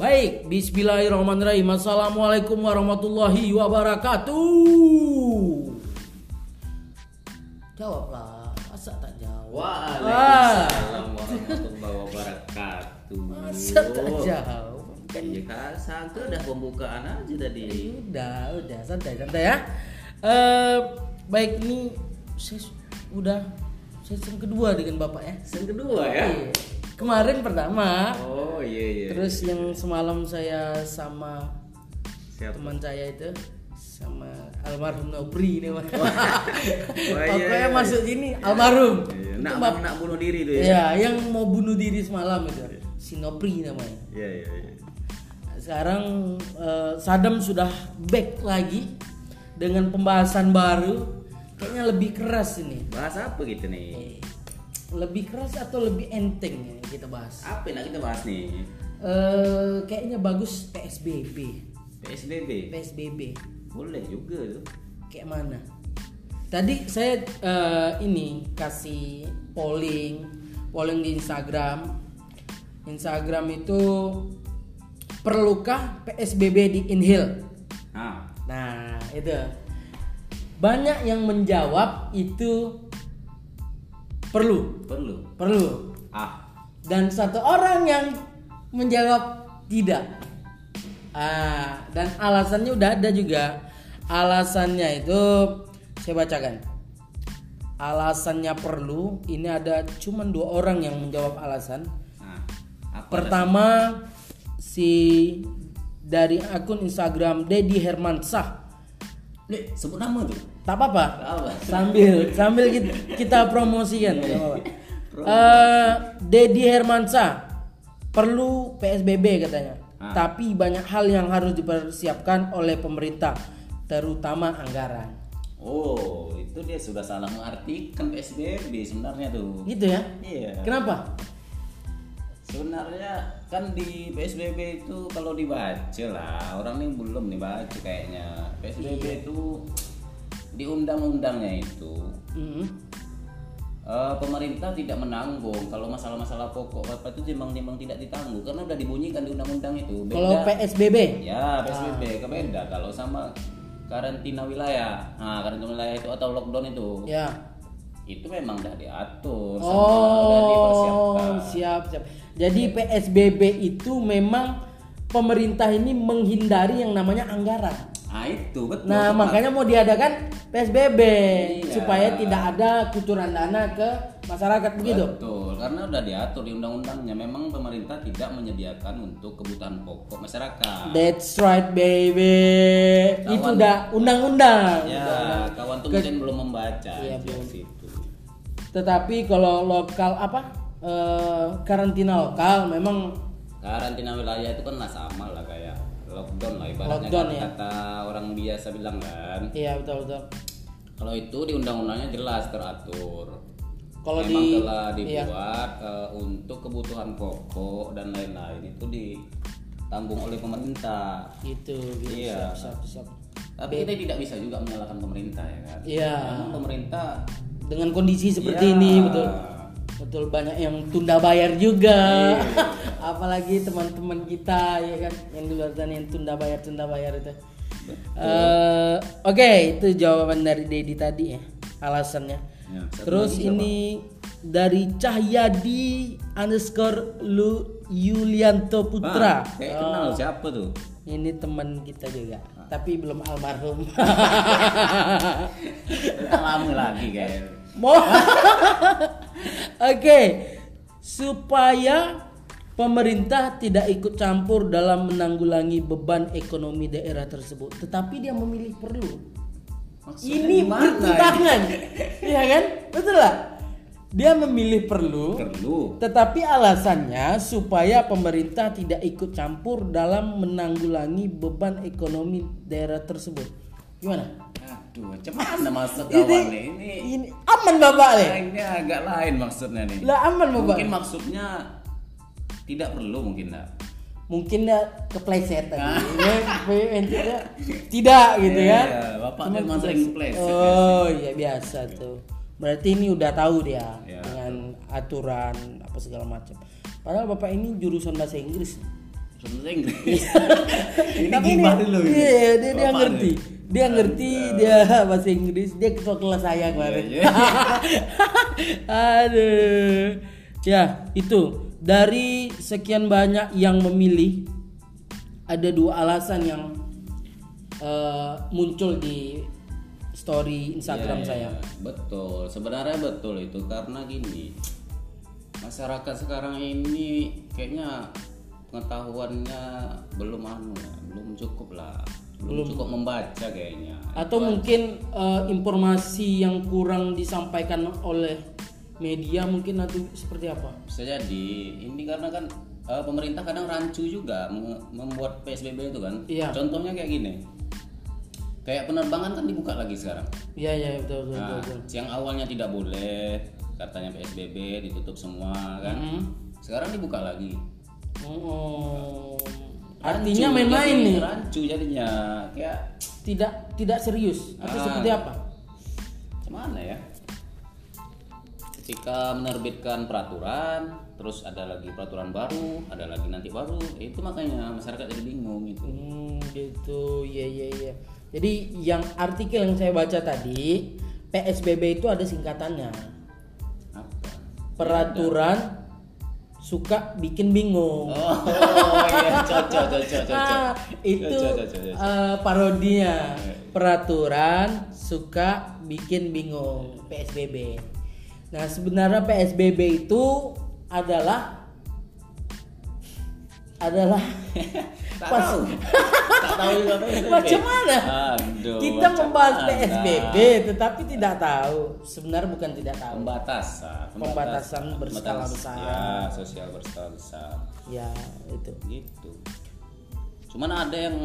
Baik, bismillahirrahmanirrahim. Assalamualaikum warahmatullahi wabarakatuh. Jawablah, masa tak jawab? Waalaikumsalam warahmatullahi wabarakatuh. Masa tak jawab? Kan Iya kan, sangka udah pembukaan aja tadi. udah, udah santai santai ya. Eh, baik ini saya udah sesi kedua dengan bapak ya. Yang kedua ya. Iya. Kemarin pertama, Oh iya iya. terus yang semalam saya sama siapa? teman saya itu sama almarhum Nobri ini Mas. Oh, iya, Pokoknya iya. masuk sini almarhum. Iya, Itu nak, bap- nak bunuh diri tuh ya. Ya, yang mau bunuh diri semalam itu. Si Nopri namanya. Iya iya iya. Sekarang eh, Sadam sudah back lagi dengan pembahasan baru. Kayaknya lebih keras ini. Bahas apa kita nih? Lebih keras atau lebih enteng ya kita bahas? Apa yang nak kita bahas nih? Eh, kayaknya bagus PSBB. PSBB. PSBB. Boleh juga tuh. Kayak mana? Tadi saya eh, ini kasih polling, polling di Instagram. Instagram itu perlukah PSBB di inhale? Ah, Nah, itu. Banyak yang menjawab itu perlu, perlu. perlu. Ah, Dan satu orang yang menjawab tidak. Ah, dan alasannya udah ada juga. Alasannya itu saya bacakan. Alasannya perlu, ini ada cuman dua orang yang menjawab alasan. nah. Pertama si dari akun Instagram Dedi Hermansah. Dek, sebut nama tuh. Tak apa-apa. Sambil sambil kita, kita promosikan. Eh, Dedi Hermansah perlu PSBB katanya. Ah. Tapi banyak hal yang harus dipersiapkan oleh pemerintah, terutama anggaran. Oh, itu dia sudah salah mengartikan PSBB sebenarnya tuh. Gitu ya? Iya. Kenapa? Sebenarnya kan di PSBB itu kalau dibaca lah orang ini belum nih baca kayaknya PSBB itu di undang-undangnya itu Mm. Eh, pemerintah tidak menanggung kalau masalah-masalah pokok. Apa itu timbang-timbang tidak ditanggung? Karena udah dibunyikan di undang-undang itu. Kalau PSBB? ya PSBB kebeda kalau sama karantina wilayah. Nah karantina wilayah itu atau lockdown itu. Ya. itu memang udah diatur sama udah dipersiapkan. Oh, siap siap. Jadi PSBB itu memang pemerintah ini menghindari yang namanya anggaran. Ah itu betul Nah, tepat. makanya mau diadakan PSBB Iya. supaya tidak ada kucuran dana ke masyarakat begitu. Betul, karena udah diatur di undang-undangnya memang pemerintah tidak menyediakan untuk kebutuhan pokok masyarakat. That's right, baby. Itu Kawan. udah undang-undang. ya, kawan tuh mungkin belum membaca Iya, di belum. situ. Tetapi kalau lokal apa? eh, karantina lokal memang Karantina wilayah itu kan sama lah kayak lockdown lah ibaratnya Lockdown, kan ya. kata orang biasa bilang kan. iya betul betul. Kalau itu di undang-undangnya jelas teratur. Kalau Memang di telah iya. dibuat eh, untuk kebutuhan pokok dan lain-lain itu ditanggung oleh pemerintah. itu gitu. Iya. Siap, siap, siap. Tapi kita tidak bisa juga menyalahkan pemerintah ya kan. Iya. Memang pemerintah Dengan kondisi seperti Iya. ini betul. Betul banyak yang tunda bayar juga. Iya. Apalagi teman-teman kita ya kan yang di luar sana yang tunda bayar tunda bayar itu. Eh, Oke, itu jawaban dari Dedi tadi ya alasannya. Ya, Terus lagi siapa? ini dari Cahyadi underscore Lu Yulianto Putra. Ah, kayak kenal siapa tuh? Ini teman kita juga, tapi belum almarhum. lama lagi kayaknya. Oke, supaya pemerintah tidak ikut campur dalam menanggulangi beban ekonomi daerah tersebut, tetapi dia memilih perlu. Maksudnya Ini bertentangan, iya kan? Betul lah. Dia memilih perlu, Perlu. tetapi alasannya supaya pemerintah tidak ikut campur dalam menanggulangi beban ekonomi daerah tersebut. Gimana? Aduh, macam mana maksud kawan? Ini ini aman bapak nih. ini agak lain maksudnya nih. Lah aman bapak. Mungkin maksudnya tidak perlu mungkin enggak. mungkin dia kepleset tadi Ya, intinya tidak gitu Iya, ya iya. Bapak Cuman memang sering kepleset, oh iya biasa tuh berarti ini udah tahu dia Iya. dengan aturan apa segala macam padahal bapak ini jurusan bahasa Inggris bahasa Inggris ini Tapi ini, gimana lu ini? iya, dia, dia ngerti. ini? Dia ngerti, dia bahasa Inggris, dia ketua kelas saya kemarin. Iya, Aduh. Ya, itu. Dari sekian banyak yang memilih ada dua alasan yang eh, muncul di story Instagram Iya, saya. iya. betul sebenarnya betul itu karena gini masyarakat sekarang ini kayaknya pengetahuannya belum anu ya, belum cukup lah belum, cukup membaca kayaknya Atau mungkin eh, informasi yang kurang disampaikan oleh media mungkin nanti seperti apa? bisa jadi ini karena kan eh, pemerintah kadang rancu juga mem- membuat PSBB itu kan Iya. contohnya kayak gini kayak penerbangan kan dibuka lagi sekarang Iya, iya, betul, betul, Nah, betul. yang awalnya tidak boleh katanya PSBB ditutup semua kan. Mm-hmm. Sekarang dibuka lagi. Oh. Rancu, Artinya main-main nih. Rancu jadinya kayak Tidak tidak serius atau Ah. seperti apa? gimana ya? Ketika menerbitkan peraturan, terus ada lagi peraturan baru, ada lagi nanti baru, itu makanya masyarakat jadi bingung itu. Hmm, gitu. Iya, iya, iya. Jadi yang artikel yang saya baca tadi, PSBB itu ada singkatannya. Apa? Peraturan suka bikin bingung. Oh, iya, cocok, cocok, cocok. Ah, itu Cocok, cocok, cocok. eh, parodinya. Peraturan suka bikin bingung PSBB. Nah, sebenarnya PSBB itu adalah adalah Tak pas- tahu. tak tahu juga PSBB. Macam mana? Aduh, Kita membahas mana? PSBB tetapi tidak tahu. Sebenarnya bukan tidak tahu. pembatasan Pembatasan berskala pembatasan, besar. ya sosial berskala besar Ya, itu. gitu cuman ada yang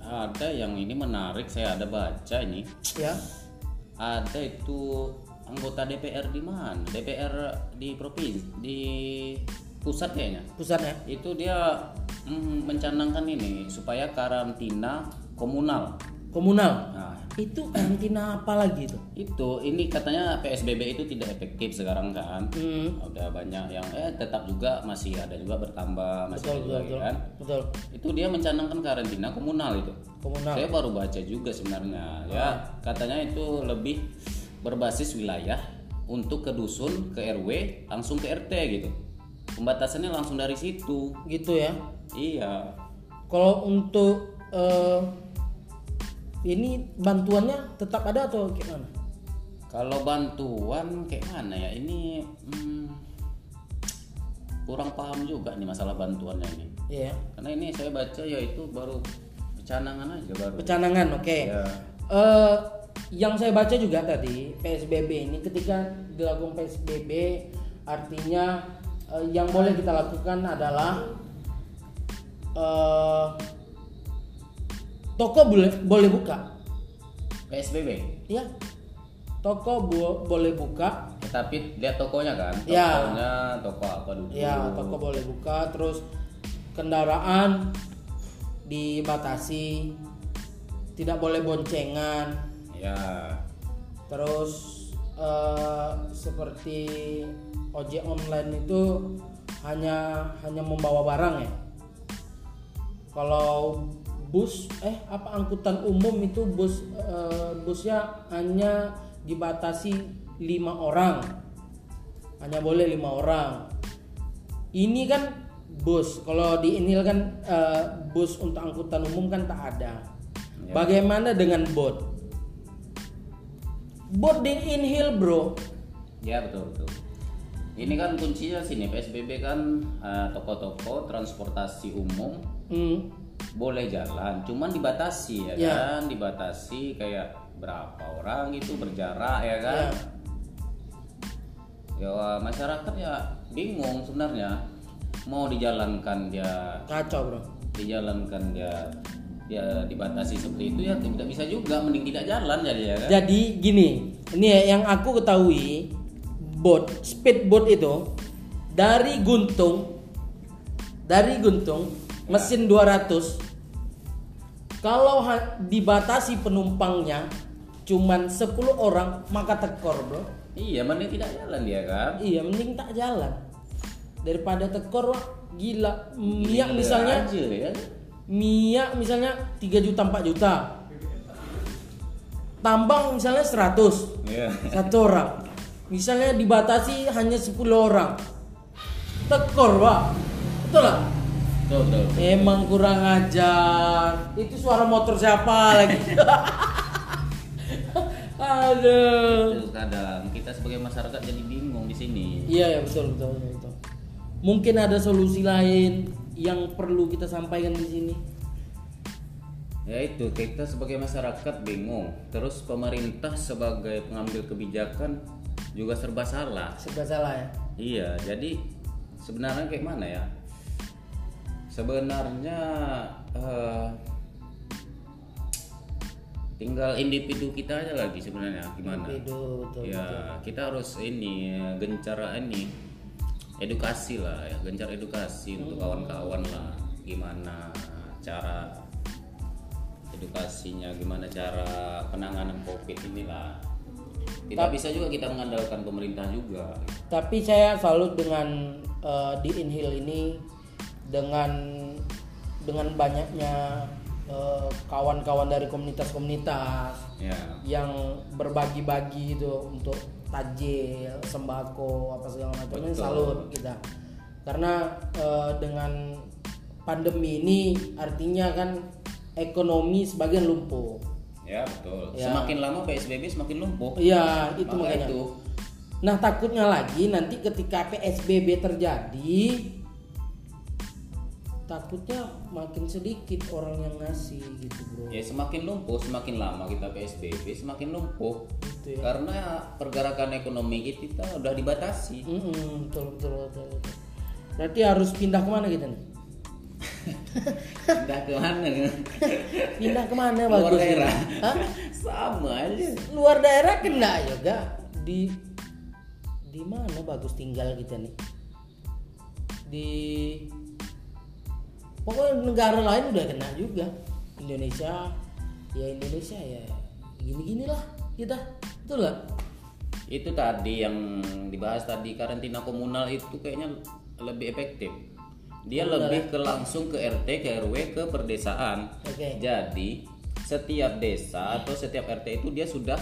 ada yang ini menarik saya ada baca ini Ya. ada itu anggota DPR di mana DPR di provinsi di pusat kayaknya Pusatnya. itu dia mm, mencanangkan ini supaya karantina komunal Komunal. nah Itu karantina apa lagi itu? itu ini katanya PSBB itu tidak efektif sekarang kan Hmm. udah banyak yang eh tetap juga masih ada juga bertambah masih Betul, ada juga betul, kan Betul. itu dia mencanangkan karantina komunal itu Komunal. saya baru baca juga sebenarnya ya katanya itu lebih berbasis wilayah untuk ke dusun ke RW langsung ke RT gitu pembatasannya langsung dari situ Gitu ya. iya Kalau untuk eh, ini bantuannya tetap ada atau gimana? kalau bantuan kayak mana ya ini hmm, kurang paham juga nih masalah bantuannya ini Iya. karena ini saya baca ya itu baru pecanangan aja baru Pecanangan, oke. Ya. Eh, yang saya baca juga tadi PSBB ini ketika dilakukan PSBB artinya eh, yang boleh kita lakukan adalah eh, toko boleh boleh buka, PSBB ya. Toko bo- boleh buka, tapi lihat tokonya kan? Ya. tokonya toko apa dulu? Ya toko boleh buka, terus kendaraan dibatasi, tidak boleh boncengan, ya Terus eh, seperti ojek online itu hanya hanya membawa barang ya. Kalau bus eh apa angkutan umum itu bus eh, busnya hanya dibatasi lima orang, hanya boleh lima orang. Ini kan bus, kalau di Inil kan eh, bus untuk angkutan umum kan tak ada. Ya. Bagaimana dengan bot? Bot di Inhil bro, ya betul betul. Ini kan kuncinya sini PSBB kan eh, toko-toko transportasi umum Hmm, boleh jalan cuman dibatasi ya, Ya. kan? Dibatasi kayak berapa orang gitu berjarak ya kan? Ya masyarakat ya bingung sebenarnya. Mau dijalankan dia kacau bro. dijalankan dia ya dibatasi seperti itu ya tidak bisa juga mending tidak jalan jadi ya kan? Jadi gini, ini ya yang aku ketahui bot speedboat itu dari Guntung dari Guntung mesin 200 kalau dibatasi penumpangnya cuman 10 orang maka tekor bro. Iya mending tidak jalan dia kan? Iya mending tak jalan. Daripada tekor wah gila minyak misalnya. aja ya minyak misalnya 3 juta 4 juta. Tambang misalnya 100 Iya. satu orang. Misalnya dibatasi hanya 10 orang. Tekor pak. Betul lah betul betul emang kurang ajar. Itu suara motor siapa lagi? Aduh. Kadang kita sebagai masyarakat jadi bingung di sini. Iya ya betul betul, betul. mungkin ada solusi lain yang perlu kita sampaikan di sini? Ya itu kita sebagai masyarakat bingung. Terus pemerintah sebagai pengambil kebijakan juga serba salah. Serba salah ya? Iya jadi sebenarnya kayak mana ya? Sebenarnya eh, tinggal individu kita aja lagi sebenarnya gimana? Betul, betul, ya kita harus ini gencar ini edukasi lah ya gencar edukasi untuk kawan-kawan lah. Gimana cara edukasinya gimana cara penanganan covid inilah. Tidak bisa juga kita mengandalkan pemerintah juga. Tapi saya salut dengan eh, di Inhil ini dengan dengan banyaknya eh, kawan-kawan dari komunitas-komunitas ya. yang berbagi-bagi itu untuk tajil, sembako apa segala macam ini salut kita. Karena eh, dengan pandemi ini artinya kan ekonomi sebagian lumpuh. ya betul Ya. semakin lama psbb semakin lumpuh Iya, itu Maka makanya. itu Nah takutnya lagi nanti ketika PSBB terjadi Takutnya makin sedikit orang yang ngasih gitu bro ya semakin lumpuh semakin lama kita psbb semakin lumpuh Gitu ya karena pergerakan ekonomi kita udah dibatasi Mm-mm, betul, betul, betul, betul. Berarti harus pindah ke mana kita nih? pindah ke mana Pindah ke mana luar bagus? daerah Hah? sama aja Luar daerah kena juga di di mana bagus tinggal kita nih? Di pokoknya negara lain udah kena juga. Indonesia ya Indonesia ya gini-gini lah kita. Betul lah itu tadi yang dibahas tadi karantina komunal itu kayaknya lebih efektif. Dia lebih ke langsung ke RT ke RW ke perdesaan. Oke. jadi setiap desa atau setiap RT itu dia sudah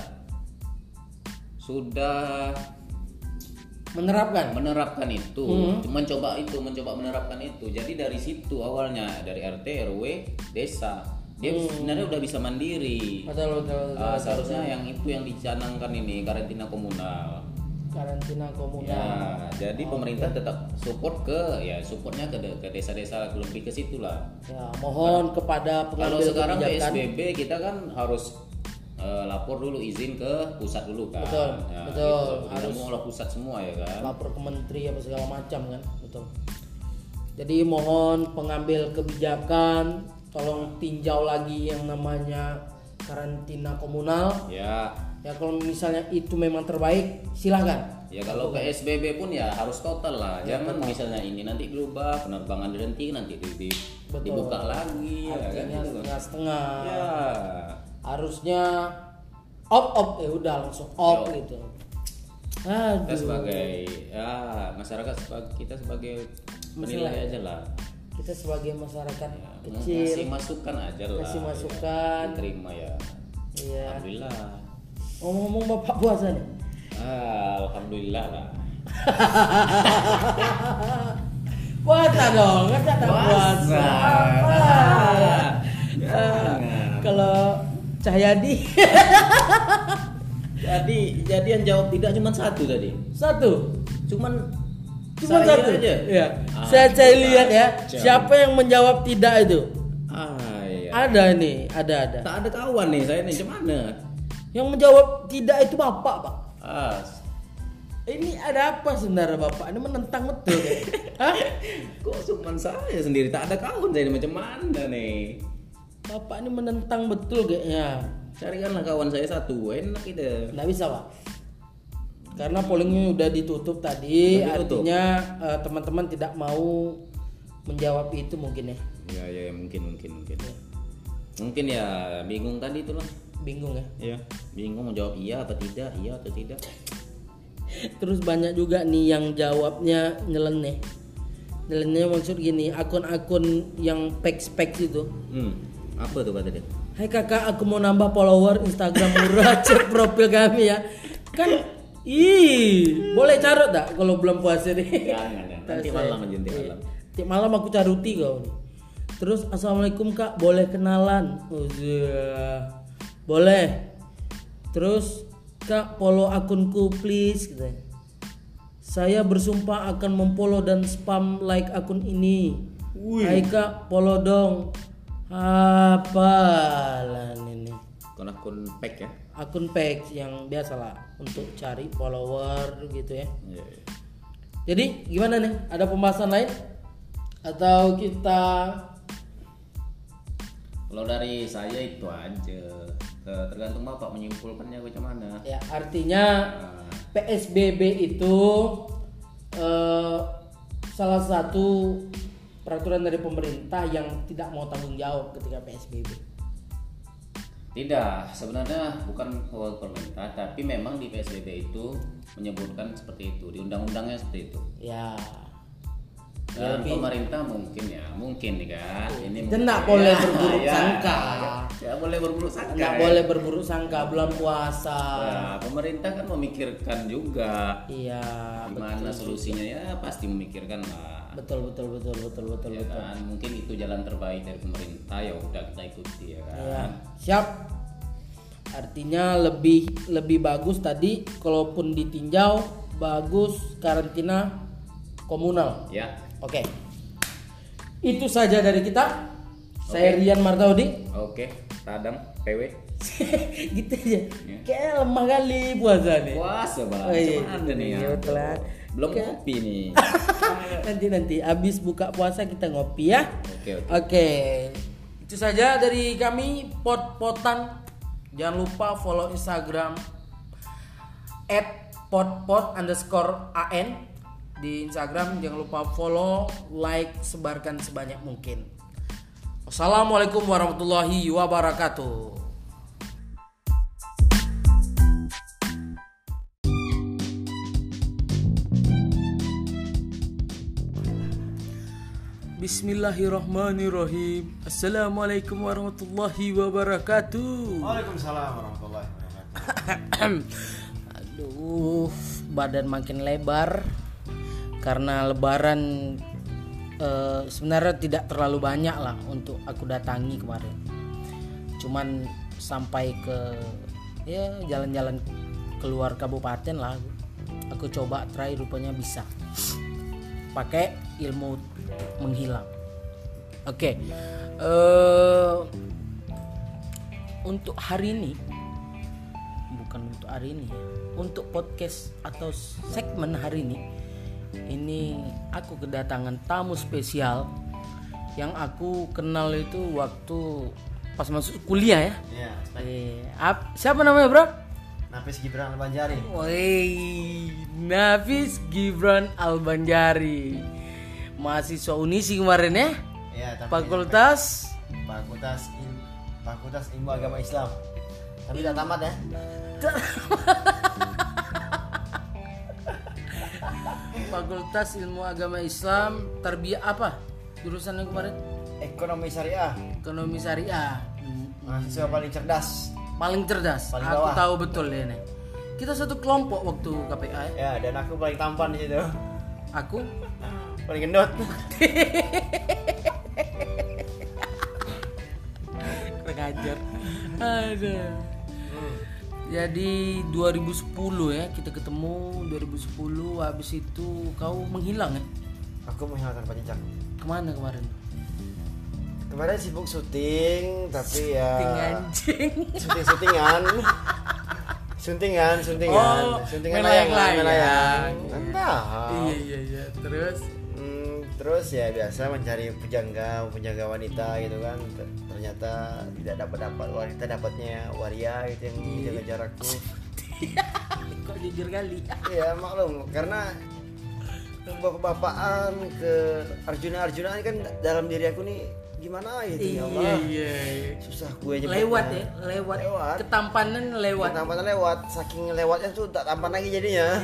sudah menerapkan. Menerapkan itu. Mencoba itu mencoba menerapkan itu. Jadi dari situ awalnya dari RT RW desa. Dia sebenarnya udah bisa mandiri. Betul betul, betul. Ah, seharusnya yang itu yang dicanangkan ini karantina komunal. Karantina komunal. Ya jadi pemerintah tetap support ke ya supportnya ke ke desa-desa lebih ke situ lah. Ya mohon kepada kalau pengambil sekarang kebijakan. PSBB kita kan harus eh, lapor dulu izin ke pusat dulu kan. Betul, Ya, betul. gitu. Kita mau olah pusat semua ya kan. lapor ke menteri apa segala macam kan betul. Jadi mohon pengambil kebijakan tolong tinjau lagi yang namanya karantina komunal. Ya. Ya kalau misalnya itu memang terbaik silahkan ya kalau PSBB pun ya harus total lah. Jangan misalnya ini nanti berubah penerbangan berhenti nanti di, di- dibuka lagi ya kan artinya gitu. setengah-setengah. Ya harusnya op op ya udah langsung op Yo. gitu. Kita aduh. sebagai ya masyarakat sebagai kita sebagai menilai aja lah. Kita sebagai masyarakat Ya, kecil. ngasih masukan aja lah kasih ya. masukan. Diterima ya. Iya. Alhamdulillah. Ngomong-ngomong bapak puasa nih. Ah, alhamdulillah lah. Puasa dong kan kata puasa. apa Jangan. kalau Cahyadi. Jadi jadi yang jawab tidak cuma satu tadi? Satu. Cuman cuma saya satu. aja? Ya Ah, saya saya lihat ya kacau. siapa yang menjawab tidak itu? Ah iya. Ada nih ada ada. Tak ada kawan nih saya nih gimana yang menjawab tidak itu bapak pak. Ah. Ini ada apa sebenarnya bapak? Ini menentang betul. Hah? kok cuma saya sendiri? Tak ada kawan saya ini macam mana nih bapak ini menentang betul kayaknya carikanlah kawan saya satu enak itu. Nggak bisa pak. Karena pollingnya udah ditutup tadi Udah ditutup. artinya eh, teman-teman tidak mau menjawab itu mungkin ya. Ya ya ya, mungkin mungkin mungkin. Mungkin ya bingung tadi itulah bingung ya? Ya bingung mau jawab iya atau tidak iya atau tidak. Terus banyak juga nih yang jawabnya nyeleneh. Jalannya maksud gini, akun-akun yang pek-pek itu. Hmm. Apa tuh kata dia? Hai kakak, aku mau nambah follower Instagram murah, cek profil kami ya. Kan, ih, boleh carut tak kalau belum puasa nih? Jangan, jangan. Nanti malam aja nanti malam. Tiap malam aku caruti kau nih. Terus assalamualaikum kak, boleh kenalan? Oh, iya. boleh. Terus kak follow akunku please. Gitu. Saya bersumpah akan memfollow dan spam like akun ini. Hai kak, follow dong. Apalah ini? Kon akun pack ya? Akun page yang biasa lah untuk cari follower gitu ya. Iya. iya. Jadi gimana nih? Ada pembahasan lain? Atau kita Kalau dari saya itu aja. Tergantung bapak menyimpulkannya bagaimana. ya artinya Nah, PSBB itu eh, salah satu peraturan dari pemerintah yang tidak mau tanggung jawab ketika PSBB. Tidak, sebenarnya bukan pemerintah, tapi memang di PSBB itu menyebutkan seperti itu, di undang-undangnya seperti itu. Ya. Dan pemerintah mungkin ya, mungkin nih kan. Ini mungkin- boleh Ya, berburuk ya, sangka. Ya, boleh berburuk sangka. Nggak ya. boleh berburuk sangka bulan puasa. Nah, pemerintah kan memikirkan juga Iya, gimana solusinya ya pasti memikirkan lah. betul betul betul betul betul Ya betul. kan, mungkin itu jalan terbaik dari pemerintah ya udah kita ikuti ya kan. Ya, siap. Artinya lebih lebih bagus tadi kalaupun ditinjau bagus karantina komunal. Ya. Oke. Itu saja dari kita. Saya Rian Martaudi. Oke, Tadam, PW. gitu aja. Kayak lemah kali puasa nih. Puasa bang, Oh, iya. Cuman nih ya. Iya, lah. Belum kopi nih. nanti nanti habis buka puasa kita ngopi ya. Oke, oke. Oke. Itu saja dari kami pot-potan. Jangan lupa follow Instagram @potpot underscore an di Instagram. Jangan lupa follow, like, sebarkan sebanyak mungkin. Wassalamualaikum warahmatullahi wabarakatuh. Bismillahirrahmanirrahim. Assalamualaikum warahmatullahi wabarakatuh. Waalaikumsalam warahmatullahi wabarakatuh. Aduh, badan makin lebar karena lebaran eh, sebenarnya tidak terlalu banyak lah untuk aku datangi kemarin. Cuman sampai ke ya jalan-jalan keluar kabupaten lah. Aku coba try rupanya bisa. Pakai ilmu menghilang. Oke. eh untuk hari ini bukan untuk hari ini ya. Untuk podcast atau segmen hari ini ini aku kedatangan tamu spesial yang aku kenal itu waktu pas masuk kuliah ya. Iya, Eh, ap- siapa namanya, Bro? Nafis Gibran Banjari. Woi, Nafis Gibran Albanjari. Mahasiswa Unisi kemarin ya. Iya, tapi Fakultas Fakultas Il- Fakultas Ilmu Agama Islam. Tapi tidak tamat ya. Fakultas Ilmu Agama Islam Tarbiyah apa? Jurusannya kemarin? Ekonomi Syariah. Ekonomi Syariah. Hmm, Mahasiswa paling cerdas. Paling cerdas. Paling aku bawah. tahu betul ya nih. Kita satu kelompok waktu KPA. ya. Ya, dan aku paling tampan di situ. Aku Paling gendut. kurang ajar. Aduh. Jadi 2010 ya kita ketemu 2010 habis itu kau menghilang ya Aku menghilangkan jejak. ke mana kemarin? Kemarin sibuk syuting, tapi ya Ting anjing. syuting-syutingan. Suntingan, suntingan, Oh, suntingan melayang-layang. melayang. Entah. Iya iya iya terus Hmm, terus ya biasa mencari pujangga, pujangga wanita gitu kan. Ter- Ternyata tidak dapat dapat wanita dapatnya waria gitu yang menjaga jarakku. kok jujur kali. Iya maklum karena bapak-bapakan ke Arjuna Arjuna kan dalam diri aku nih gimana gitu ya Allah. iya. Susah gue nyebutnya. Lewat ya, lewat. Lewat. Ketampanan lewat. Tampanan lewat, saking lewatnya tuh tak tampan lagi jadinya.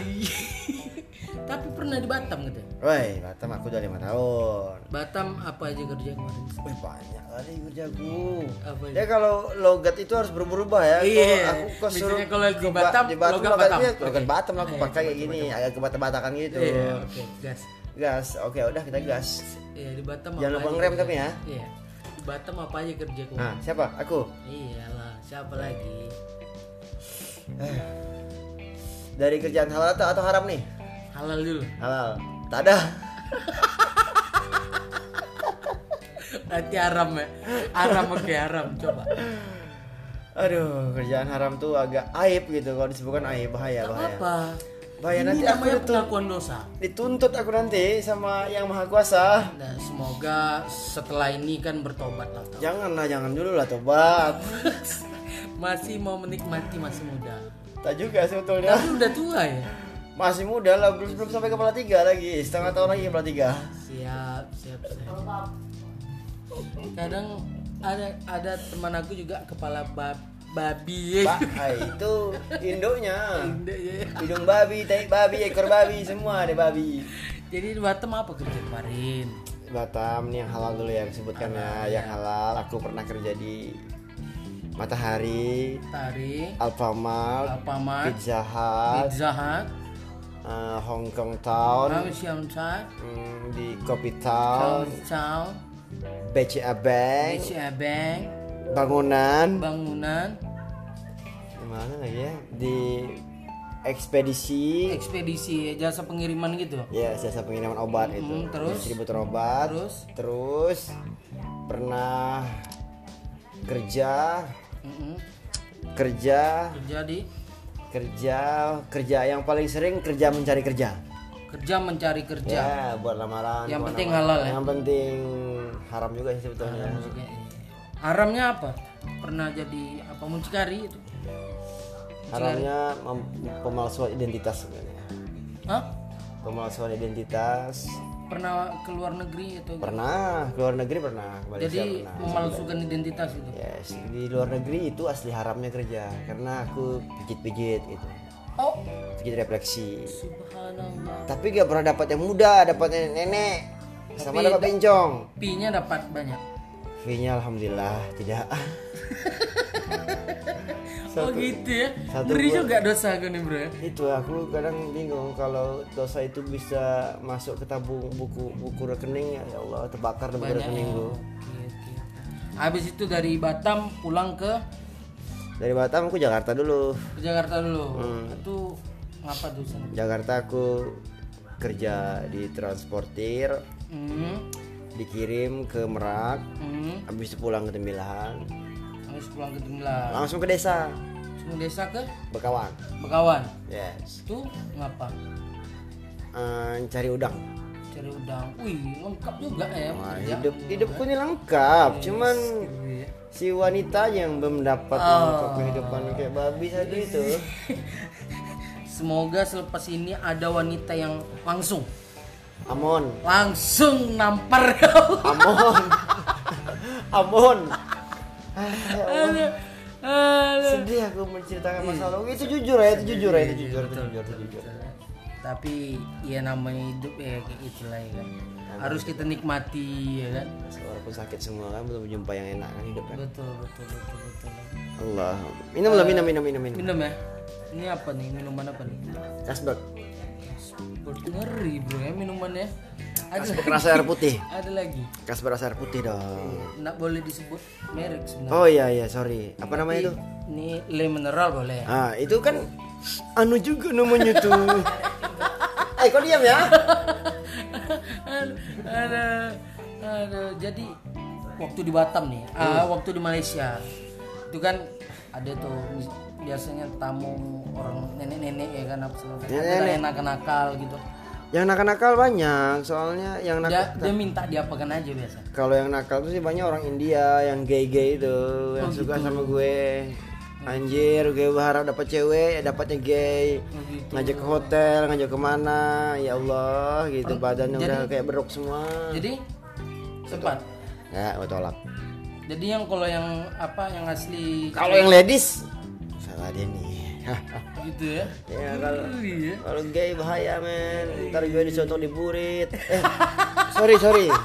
Tapi pernah di Batam gitu. Woi, Batam aku udah lima tahun. Batam apa aja kerja kemarin? Banyak kali kerjaku. Apa Ya kalau logat itu harus berubah-ubah ya. Iya. Kalau aku kok suruh kalau di Batam, di Batam logat Batam. logat Oke. Batam aku Iya, pakai kayak gini, agak ke Batam-Batakan gitu. Iya, oke, gas. Gas. Oke, udah kita gas. Iya, di Batam Jangan lupa aja ngerem kerja? tapi ya. Iya. Di Batam apa aja kerja kemarin? Nah, siapa? Aku. Iyalah, siapa lagi? Dari kerjaan halal atau, atau haram nih? Halal dulu. Halal. Tak ada. Nanti haram ya. Haram oke, haram. Coba. Aduh, kerjaan haram tuh agak aib gitu kalau disebutkan aib bahaya Tak bahaya. apa. Bahaya Ini nanti aku pengakuan dosa. dituntut aku nanti sama yang maha kuasa. Nah, semoga setelah ini kan bertobat lah kau. Jangan lah, jangan dulu lah tobat. Masih mau menikmati masih muda. Tak juga sebetulnya. Tapi udah tua ya. Masih muda lah, belum belum sampai kepala tiga lagi. Setengah tahun lagi kepala tiga. Siap, siap, siap. Kadang ada ada teman aku juga kepala bab, babi. Pak, ah, itu induknya. Indah, ya. Hidung babi, tai babi, ekor babi, semua ada babi. Jadi di Batam apa kerja kemarin? Batam nih yang halal dulu ya disebutkan ya. Yang halal aku pernah kerja di Matahari, Tarik, Alfamart, Alfamart, Pizza Hut, Pizza Hut, eh, Hong Kong Town, Kami Siam Chai, hmm, di Kopi Town, Chow, BCA Bank, Asia Bank, bangunan, bangunan, di mana lagi ya? Di ekspedisi, ekspedisi jasa pengiriman gitu. ya jasa pengiriman obat itu, Hmm, terus? distributor obat, Terus? terus pernah kerja, Mm-mm. kerja, Kerja di kerja, kerja yang paling sering kerja mencari kerja. kerja mencari kerja. Ya, buat lamaran. Yang buat penting lamaran. halal ya? Yang penting haram juga sih sebetulnya. Juga, iya. Haramnya apa? Pernah jadi apa muncikari itu? Haramnya pemalsuan identitas sebenarnya. Hah? Pemalsuan identitas. Pernah ke luar negeri itu? Pernah, ke luar negeri pernah, Malaysia Jadi pernah. memalsukan identitas itu. Yes, di luar negeri itu asli haramnya kerja karena aku pijit-pijit gitu. Oh, Pijit refleksi. subhanallah. Tapi gak pernah dapat yang muda, dapat yang nenek. Sama dapat da- bencong. Pi-nya dapat banyak. V-nya alhamdulillah tidak. oh gitu ya. satu Ngeri buat- juga dosa aku nih bro ya. itu aku kadang bingung kalau dosa itu bisa masuk ke tabung buku buku rekening ya Allah terbakar di rekening ya. gua. Habis itu dari Batam pulang ke dari Batam aku Jakarta dulu ke Jakarta dulu. Hmm. Itu ngapa tuh sana? Jakarta aku kerja di transportir Hmm. dikirim ke Merak Hmm. habis itu pulang ke Tembilahan Habis pulang ke langsung ke desa Semua desa ke Bekawan Bekawan. yes Itu ngapa? Eh, cari udang Cari udang. Wih, lengkap juga ya. Wah, pekerjaan. hidup hidupku ini lengkap cuman Iya. si wanita yang belum dapat Oh. kehidupan kayak babi tadi itu Semoga selepas ini ada wanita yang langsung Amon langsung nampar kau. Amon Amon Aduh, aduh. sedih aku menceritakan masa lalu itu jujur ya itu jujur ya itu jujur itu jujur itu jujur Tapi ya namanya hidup ya kayak itulah ya kan. Harus kita nikmati ya kan. walaupun sakit semua kan belum jumpa yang enak kan hidup kan Betul betul betul betul. Allah minum lah minum minum minum minum Minum ya. Ini apa nih? Minuman apa nih? Kasbek Sport ngeri bro ya minumannya. Ada lagi. rasa air putih Ada lagi. Kasbek rasa air putih dong Nggak boleh disebut merek sebenarnya. oh iya iya sorry apa namanya itu Ini le mineral boleh. ah itu kan anu juga namanya tuh eh kok diam ya aduh, aduh. Jadi waktu di Batam nih, ah, waktu di Malaysia itu kan ada tuh biasanya tamu orang nenek-nenek ya kan apa segala macam. Ada nakal-nakal gitu. Yang nakal-nakal banyak soalnya yang nakal Dia, dia minta diapakan aja biasa. kalau yang nakal tuh sih banyak orang India yang gay-gay itu yang suka sama gue. Anjir gue berharap dapat cewek ya dapatnya gay. Oh, gitu. ngajak ke hotel ngajak ke mana ya Allah gitu. Badannya jadi- udah kayak beruk semua. Jadi sempat. ya gue tolak. Jadi yang kalau yang apa yang asli kalau yang ladies salah dia nih gitu ya. Ya kalau ya. kalau gay bahaya men. Ntar gue disotong di burit. Eh, sorry sorry.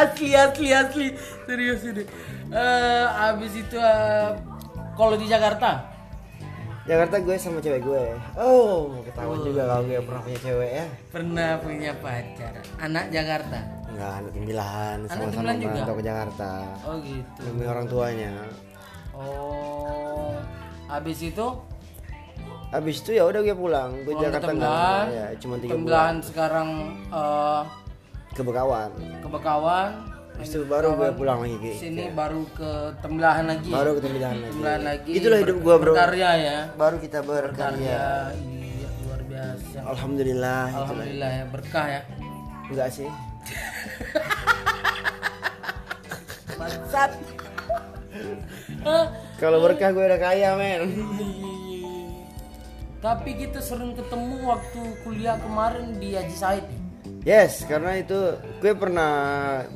asli asli asli serius ini. Eh abis itu eh, kalau di Jakarta Jakarta gue sama cewek gue. Oh, ketahuan juga kalau gue pernah punya cewek ya. pernah punya pacar anak Jakarta. Enggak, anak timbilan Anak sama-sama merantau ke Jakarta. Oh gitu. Demi orang tuanya. Oh. Abis itu Habis itu ya udah gue pulang. Gue Jakarta enggak ya, cuma tiga bulan sekarang eh, ke Bekawan. ke Bekawan. Habis itu baru gue pulang lagi ke Sini baru ke Temblahan lagi. baru ke Timbilan lagi. Lagi. Itulah hidup gue, Bro. Berkarya ya. Baru kita berkarya. Ya, iya luar biasa. Alhamdulillah. Alhamdulillah ya berkah ya. Enggak sih. Bangsat. Kalau berkah gue udah kaya, men. Tapi kita sering ketemu waktu kuliah kemarin di Haji Said. Yes, karena itu gue pernah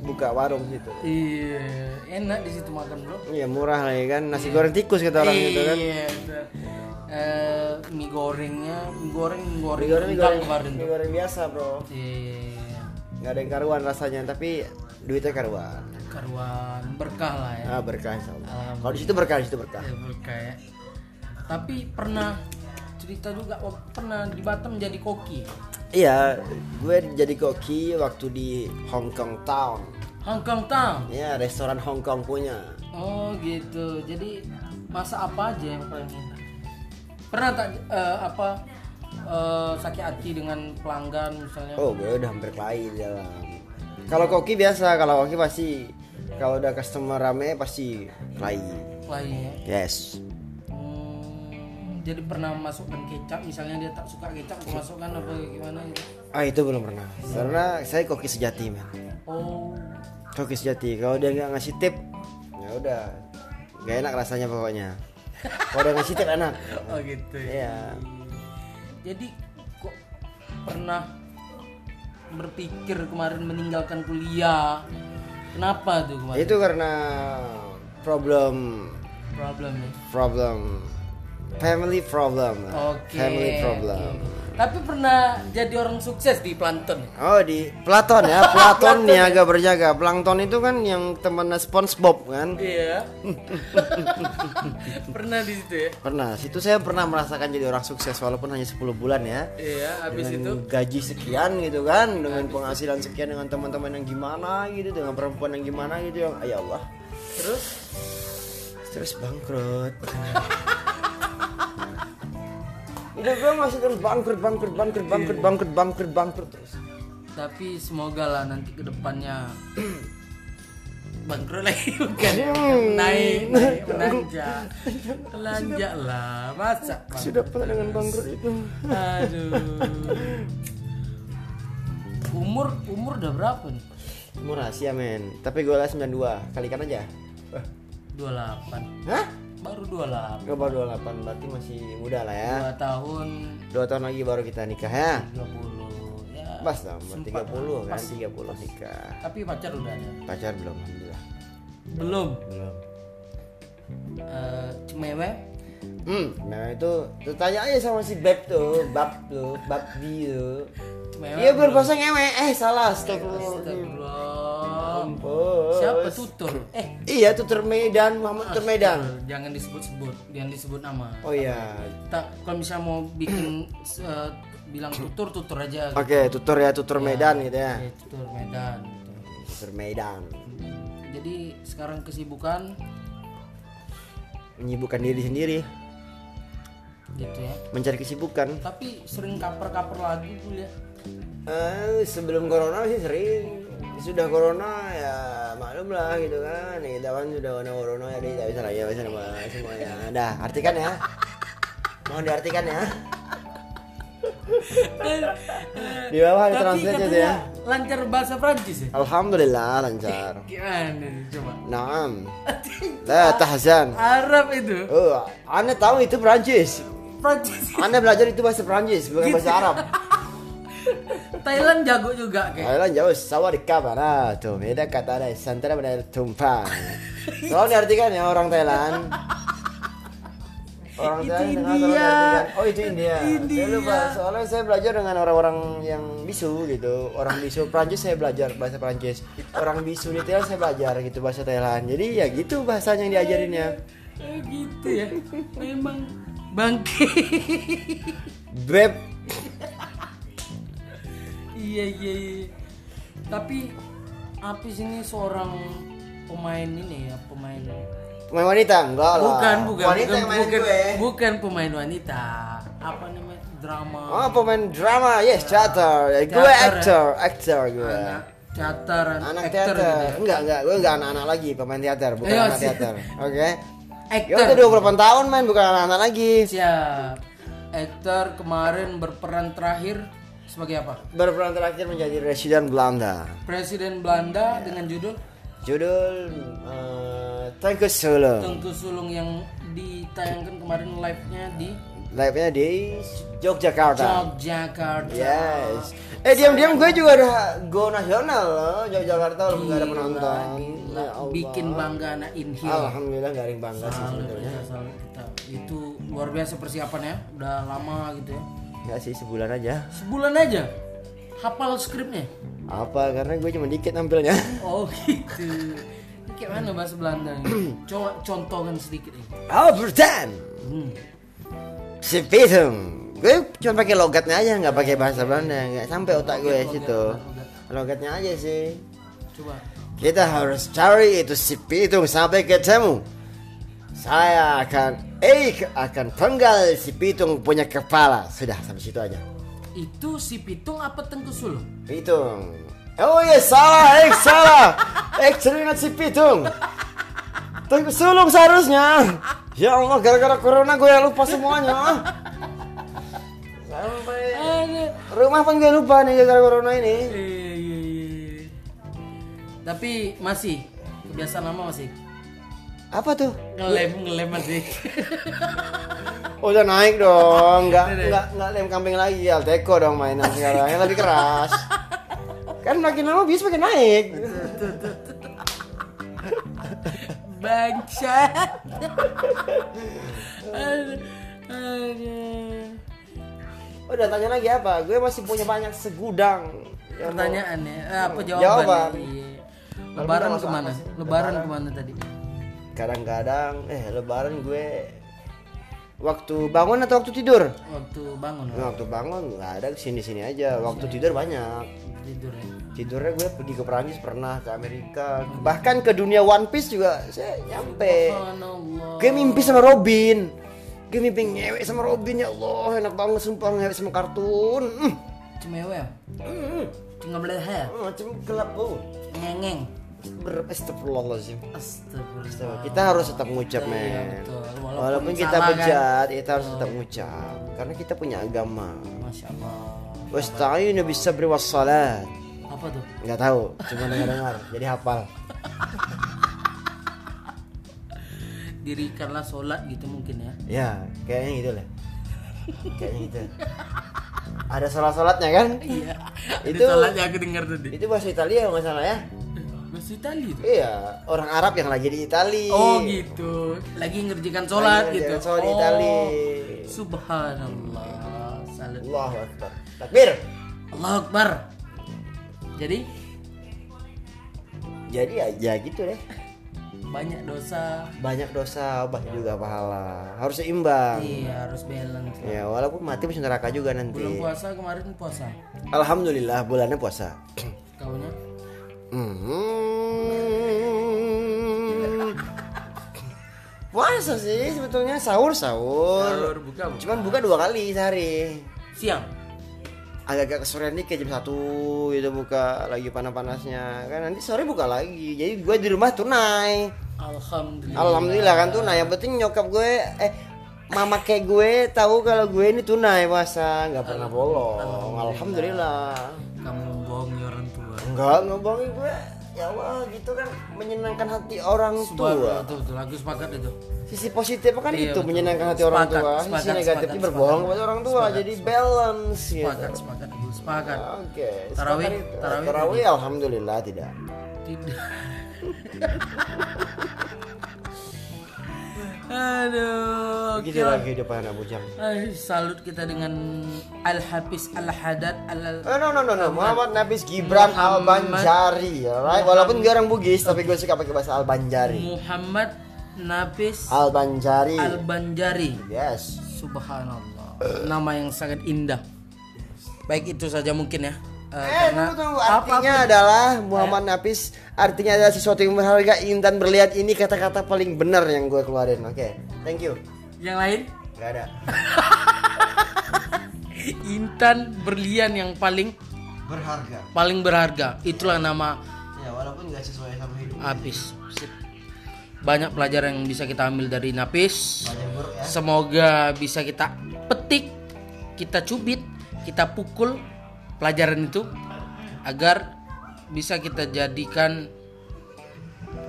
buka warung situ. Iya, enak di situ makan bro. Iya murah lah ya kan, nasi goreng tikus kata orang gitu kan. Iya. Eh, mie gorengnya, mie goreng, mie goreng, Mie goreng, mie goreng, kemarin mie goreng biasa bro. Iya, Nggak ada yang karuan rasanya, tapi duitnya karuan. Karuan berkah lah ya. Ah berkah insya Allah. Kalau di situ berkah, di situ berkah. Ya, berkah ya. Tapi pernah cerita juga oh, pernah di Batam jadi koki. Iya, gue jadi koki waktu di Hong Kong Town. Hong Kong Town. Ya, restoran Hong Kong punya. Oh gitu. Jadi masa apa aja yang paling enak? Pernah tak eh, apa eh, sakit hati dengan pelanggan misalnya? Oh, gue udah hampir di dalam. Kalau koki biasa, kalau koki pasti kalau udah customer rame pasti kelahi. Lain ya. Yes. Hmm, jadi pernah masukkan kecap misalnya dia tak suka kecap masukkan apa gimana gitu. Ah itu belum pernah. Karena saya koki sejati, men. Oh. Koki sejati. Kalau dia nggak ngasih tip, ya udah, nggak enak rasanya pokoknya. Kalau dia ngasih tip enak. Oh gitu ya. Iya. Jadi kok pernah berpikir kemarin meninggalkan kuliah? Kenapa tuh kemarin? Itu karena problem, Problem ya. problem, family problem. Oke. Family problem. oke. Tapi pernah jadi orang sukses di Plankton. Oh di Platon ya, Platon niaga berjaga. Plankton itu kan yang temannya SpongeBob kan. Iya. pernah di situ ya. Pernah, situ saya pernah merasakan jadi orang sukses walaupun hanya 10 bulan ya. Iya, habis itu Dengan gaji sekian gitu kan, dengan penghasilan sekian dengan teman-teman yang gimana gitu, dengan perempuan yang gimana gitu yang ya Allah. terus Terus bangkrut. Hidup gue masih terus bangkrut, bangkrut, bangkrut, bangkrut, bangkrut, bangkrut, bangkrut terus. tapi semoga lah nanti ke depannya bangkrut lagi bukan ya Hmm. naik naik menanjak menanjak lah masa Sudah pernah dengan bangkrut itu. aduh umur umur udah berapa nih Umur rahasia men, tapi gue lah 92, kalikan aja. 28 Hah? Baru 28 Gue baru 28, berarti masih muda lah ya. dua tahun Dua tahun lagi baru kita nikah ya. 30 ya Pas sempat 30 kan, pas. 30 nikah. tapi pacar udah ada Pacar belum, alhamdulillah. belum Belum. Eh, cemewe Hmm, nah itu tuh tanya aja sama si Beb tuh, Bab tuh, Bab di tuh. cemewe Iya berbahasa ngewe, eh salah, astagfirullah. Astagfirullah. Siapa tutur eh Iya tutur Medan, Muhammad tutur Medan. jangan disebut-sebut jangan disebut nama Oh iya. tak kalau misalnya mau bikin eh, bilang tutur tutur aja gitu. Oke, tutur ya, tutur Medan gitu ya. Ya, tutur Medan gitu. Tutur Medan. jadi sekarang kesibukan Menyibukkan diri sendiri, gitu ya mencari kesibukan. tapi sering kaper-kaper lagi kuliah Eh, sebelum corona sih sering. Sudah corona ya maklum lah gitu kan. Kita kan sudah kena corona jadi tidak bisa lagi bisa nama semuanya. Dah, artikan ya. Mohon diartikan ya. Di bawah ada translate katanya ya. lancar bahasa Prancis ya Alhamdulillah lancar. gimana nih, coba Naam. La tahzan. Arab itu Oh, Anda tahu itu Prancis. Prancis Anda belajar itu bahasa Prancis bukan bahasa Arab. Thailand jago juga kayak Thailand jauh sawah di kamera tuh beda kata ada santara benar tumpang. Tolong diartikan ya orang Thailand. Orang Itu Thailand India. Oh itu India. India. Saya lupa. Soalnya saya belajar dengan orang-orang yang bisu gitu. Orang bisu Prancis saya belajar bahasa Prancis. Orang bisu di Thailand saya belajar gitu bahasa Thailand. Jadi ya gitu bahasanya yang diajarinnya. Eh, gitu ya. Memang bangke. Beb. Iya iya. iya. Tapi Apis ini seorang pemain ini ya pemain Pemain wanita enggak lah. bukan bukan Wanita bukan yang main bukan, gue. bukan pemain wanita apa namanya drama Oh pemain drama, yes teater. Gue Teater, ya? actor, actor gue. anak teater Anak actor teater. gitu ya. Enggak enggak, gue enggak anak-anak lagi pemain teater, bukan Ayo, anak teater. Oke. Ya Actor. udah 28 tahun main bukan anak-anak lagi. siap aktor kemarin berperan terakhir sebagai apa Berperan terakhir menjadi residen Belanda. Presiden Belanda dengan judul Judul uh, Tengku Solo. Tengku Sulung yang ditayangkan kemarin live-nya di Live-nya di Yogyakarta. Yogyakarta. Yes. Eh diam-diam gue juga ada go nasional loh Yogyakarta walaupun nggak ada penonton. gila. Ya Allah. Bikin bangga anak Inhil. Alhamdulillah gak ada yang bangga sih ya, kita. Itu luar biasa persiapannya, udah lama gitu ya. Enggak sih sebulan aja. Sebulan aja hafal skripnya. Apa? Karena gue cuma dikit nampilnya. Oh gitu. Kayak mana bahasa Belanda? Coba contohkan sedikit nih. Albertan. Hmm. Si Pitung. Gue cuma pakai logatnya aja, nggak pakai bahasa Belanda, nggak sampai otak gue Logat, situ. logat. Logatnya aja sih. Coba. Kita harus cari itu si Pitung sampai ketemu. Saya akan, eh akan penggal si Pitung punya kepala. Sudah sampai situ aja. Itu si Pitung apa Tengku Sulung? Pitung. Oh iya salah, eh salah. Eh teringat si Pitung. Tunggu sulung seharusnya. Ya Allah, gara-gara corona gue lupa semuanya. Sampai rumah pun gue lupa nih gara-gara corona ini. Iya, iya, iya. Tapi masih kebiasaan lama masih Apa tuh? ngelem ngelem masih. Udah naik dong, nggak nggak nggak lem kambing lagi, Alteco dong mainan sekarang yang lebih keras. Kan makin lama bis makin naik. Bangsat. Udah tanya lagi apa? Gue masih punya banyak segudang. Pertanyaan ya, apa jawaban? Jawaban. Iya. Lebaran ke mana? Lebaran. ke mana tadi? Kadang-kadang, eh lebaran gue waktu bangun atau waktu tidur? Waktu bangun Nah, waktu bangun nggak ada sini sini aja. Waktu tidur banyak. tidur ya. Tidurnya gue pergi ke Perancis pernah ke Amerika, bahkan ke dunia One Piece juga saya nyampe. Gue mimpi sama Robin. Gue mimpi ngewek sama Robin ya Allah, enak banget sumpah ngewek sama kartun. Hmm. Cemewe ya? Hmm. Tinggal beleher. Oh, macam gelap bu. Ngengeng. Ber Astagfirullahaladzim. Astagfirullah. Kita harus tetap ngucap Iya, men. betul. Walaupun Walaupun kita salah, kan? bejat, kita harus tetap ngucap karena kita punya agama. Masya Allah. Wasta'inu bis sabri was salat. Apa tuh? Enggak tahu, cuma dengar-dengar jadi hafal. Dirikanlah sholat gitu mungkin ya. Ya, kayaknya gitu lah. Kayaknya gitu. Ada salat-salatnya kan? Iya. Itu- sholatnya aku dengar tadi. Itu bahasa Italia nggak salah ya. Bahasa Itali itu. Iya, orang Arab yang lagi di Itali. Oh gitu. Lagi ngerjakan sholat Lagi gitu. sholat di Oh, Itali. Subhanallah. Salut. Allahu Akbar. Takbir. Allah Akbar. Jadi Jadi ya gitu deh. banyak dosa. Banyak dosa, banyak juga pahala. Harus seimbang. Iya harus balance. Ya, walaupun mati masuk neraka juga nanti. Belum puasa kemarin puasa. Alhamdulillah bulannya puasa. Kaunya Hmm. Puasa sih sebetulnya sahur sahur. Sahur, buka, buka. Cuman buka dua kali sehari. siang. Agak-agak kesorean dikit jam satu itu buka lagi panas-panasnya kan nanti sore buka lagi. Jadi gue di rumah tunai. Alhamdulillah. Alhamdulillah kan tunai. Yang penting nyokap gue eh mama kayak gue tahu kalau gue ini tunai puasa nggak pernah bolong. Alhamdulillah. Tua. Enggak, ngebohongin gue. Ya Allah, gitu kan menyenangkan hati orang tua. Subhanallah, Betul, betul. Aku sepakat itu. Sisi positif kan Iya, itu betul. menyenangkan hati orang Sepakat, tua. sepakat, Sisi negatifnya sepakat, berbohong sepakat. kepada orang tua. Sepakat, Jadi balance gitu. Sepakat, sepakat. Aku sepakat. Oke. Tarawih, sepakat itu. tarawih Tarawih alhamdulillah tidak. Tidak. Aduh. Oke. Beginilah kehidupan anak bujang. Ay, salut kita dengan Al Hafiz Al Haddad Al Oh, no no no no Muhammad Nafis Gibran Al Banjari alright walaupun gue orang Bugis tapi gue suka pakai bahasa Al Banjari Muhammad Nafis Al Banjari Al Banjari. yes Subhanallah. Nama yang sangat indah. Baik itu saja mungkin ya. Eh, Eh, karena tunggu, tunggu. Artinya adalah Muhammad Nafis Artinya adalah sesuatu yang berharga Intan berlihat ini kata-kata paling benar yang gue keluarin Oke, thank you yang lain Gak ada Intan berlian yang paling Berharga paling berharga. Itulah nama Ya walaupun gak sesuai sama hidup Apis. Sip. Banyak pelajaran yang bisa kita ambil dari Napis. Buruk ya Semoga bisa kita petik, kita cubit, kita pukul pelajaran itu agar bisa kita jadikan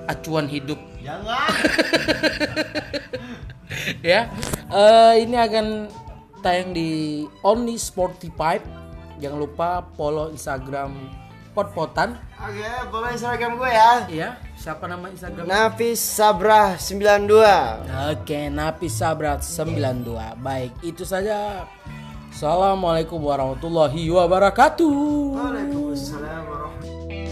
acuan hidup Jangan ya. Eh, ini akan tayang di Only Sporty Pipe. Jangan lupa follow Instagram Pot-Potan. Oke, boleh Instagram gue ya Ya, siapa nama Instagram? Nafis Sabrah 92 Oke, Napi Sabrat 92. Baik, itu saja. Assalamualaikum warahmatullahi wabarakatuh. Waalaikumsalam warahmatullahi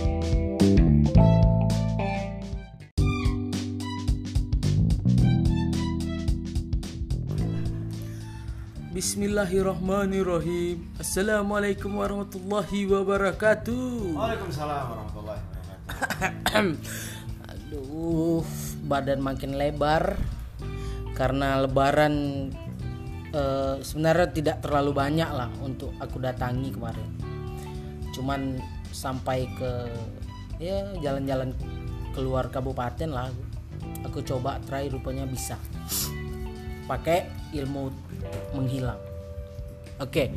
Bismillahirrahmanirrahim. Assalamualaikum warahmatullahi wabarakatuh. Waalaikumsalam warahmatullahi wabarakatuh Aduh, badan makin lebar karena lebaran eh, sebenarnya tidak terlalu banyak lah untuk aku datangi kemarin. Cuman sampai ke ya jalan-jalan keluar kabupaten lah. Aku coba try rupanya bisa. Pakai ilmu menghilang. Oke.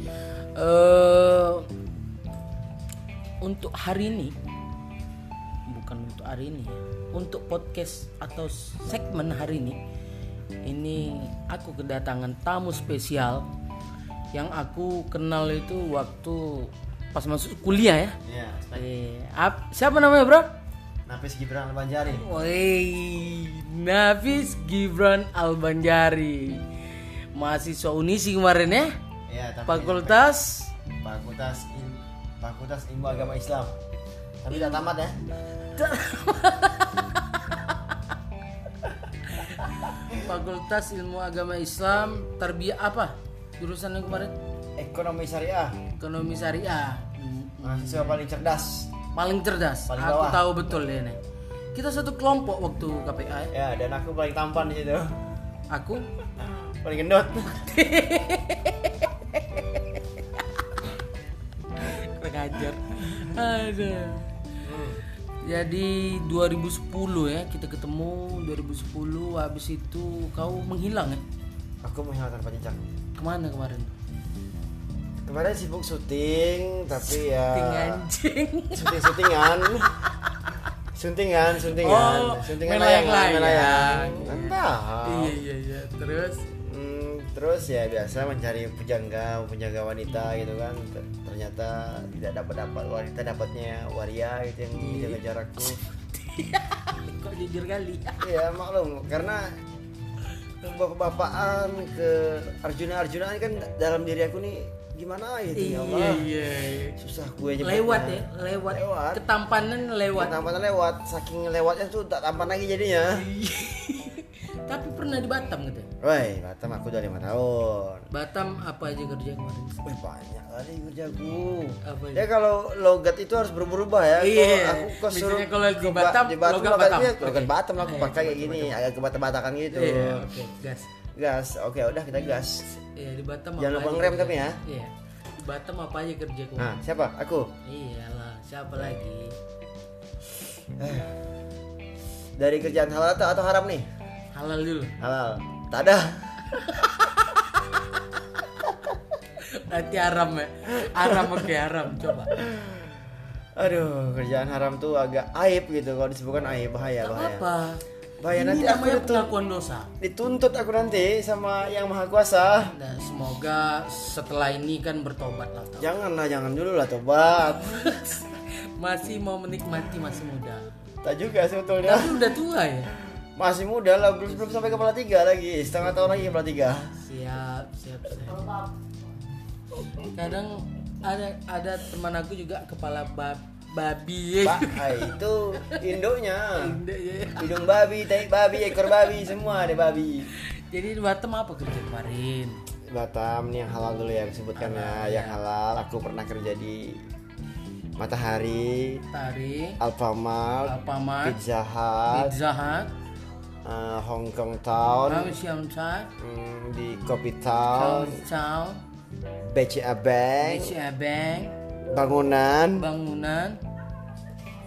eh untuk hari ini bukan untuk hari ini ya. Untuk podcast atau segmen hari ini ini aku kedatangan tamu spesial yang aku kenal itu waktu pas masuk kuliah ya. Iya, Eh, ap- siapa namanya, Bro? Nafis Gibran Banjari Woi, Nafis Gibran Albanjari. Mahasiswa Unisi kemarin ya. Iya, Fakultas Fakultas Fakultas Ilmu Agama Islam. Tapi tidak tamat ya. Fakultas Ilmu Agama Islam Tarbiyah apa? Jurusan yang kemarin? Ekonomi Syariah. Ekonomi Syariah. Hmm, Mahasiswa paling cerdas. Paling cerdas. Paling aku bawah. tahu betul ya nih. Kita satu kelompok waktu KPA. ya. Ya, dan aku paling tampan di situ. Aku Paling gendut. kurang ajar. Aduh. Jadi 2010 ya kita ketemu 2010 habis itu kau menghilang ya Aku menghilang tanpa jejak. ke mana kemarin? Kemarin sibuk syuting, tapi ya Ting anjing. syuting syutingan. Suntingan, suntingan, Oh, suntingan layang-layang. main layang. Entah. Iya iya iya. Terus terus ya biasa mencari pujangga, pujangga wanita gitu kan. Ter- Ternyata tidak dapat dapat wanita dapatnya waria gitu yang menjaga jarakku. kok jujur kali. Iya maklum karena bapak-bapakan ke Arjuna Arjunaan kan dalam diri aku nih gimana gitu ya Iya Allah. iya. Susah gue nyebutnya. Lewat ya, lewat. Lewat. Ketampanan lewat. Tampanan lewat, saking lewatnya tuh tak tampan lagi jadinya. Tapi pernah di Batam gitu. Woi, Batam aku udah lima tahun. Batam apa aja kerja kemarin? Wih banyak kali kerjaku. Apa Ya kalau logat itu harus berubah-ubah ya. Iya. Kalau aku kok suruh kalau di Batam, di Batam logat Batam. logat Oke. Batam aku Iya, pakai kayak gini, agak ke Batam-Batakan gitu. Iya, oke, gas. Gas. Oke, udah kita gas. Iya, di Batam Jangan lupa ngerem kerja? tapi ya. Iya. Di Batam apa aja kerja kemarin? Nah, siapa? Aku. Iyalah, siapa lagi? Dari kerjaan halal atau haram nih? Halal dulu. Halal. Tak ada. Nanti haram ya. Haram oke, haram. Coba. Aduh, kerjaan haram tuh agak aib gitu kalau disebutkan aib bahaya Gak bahaya. apa-apa. Bahaya Ini nanti aku pengakuan dosa. dituntut aku nanti sama yang maha kuasa. Nah, semoga setelah ini kan bertobat lah. tau. Janganlah, jangan dulu lah tobat. Masih mau menikmati masih muda. Tak juga sebetulnya. Tapi udah tua ya. Masih muda lah, belum belum sampai kepala tiga lagi. Setengah tahun lagi kepala tiga. siap siap siap kadang ada ada teman aku juga kepala bab babi Pak, ah, itu induknya. Induk, ya. Hidung babi, tai babi, ekor babi, semua ada babi. jadi di Batam apa kerja kemarin Batam nih yang halal dulu ya disebutkan ya, yang halal. Aku pernah kerja di Matahari, tarik Alfamart, Alfamart Pizza Hut, Pizza Hut eh, Hong Kong Town, hmm, di Kopi Town, Chow BCA Bank, Asia Bank bangunan, bangunan.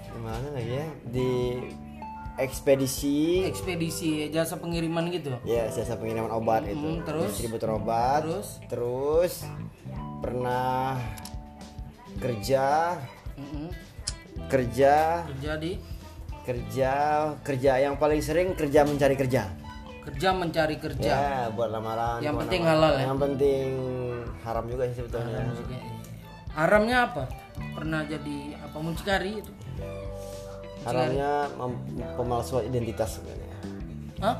Di mana lagi ya? Di ekspedisi, ekspedisi jasa pengiriman gitu. Ya jasa pengiriman obat itu, Hmm, terus? distributor obat, terus? Terus pernah kerja, mm-mm, kerja, kerja di kerja, kerja yang paling sering kerja mencari kerja. kerja mencari kerja Ya, buat lamaran. Yang buat penting lamaran. halal ya? Yang penting haram juga sih sebetulnya. Juga, iya. haramnya apa pernah jadi apa muncikari itu Haramnya pemalsuan identitas sebenarnya. Hah?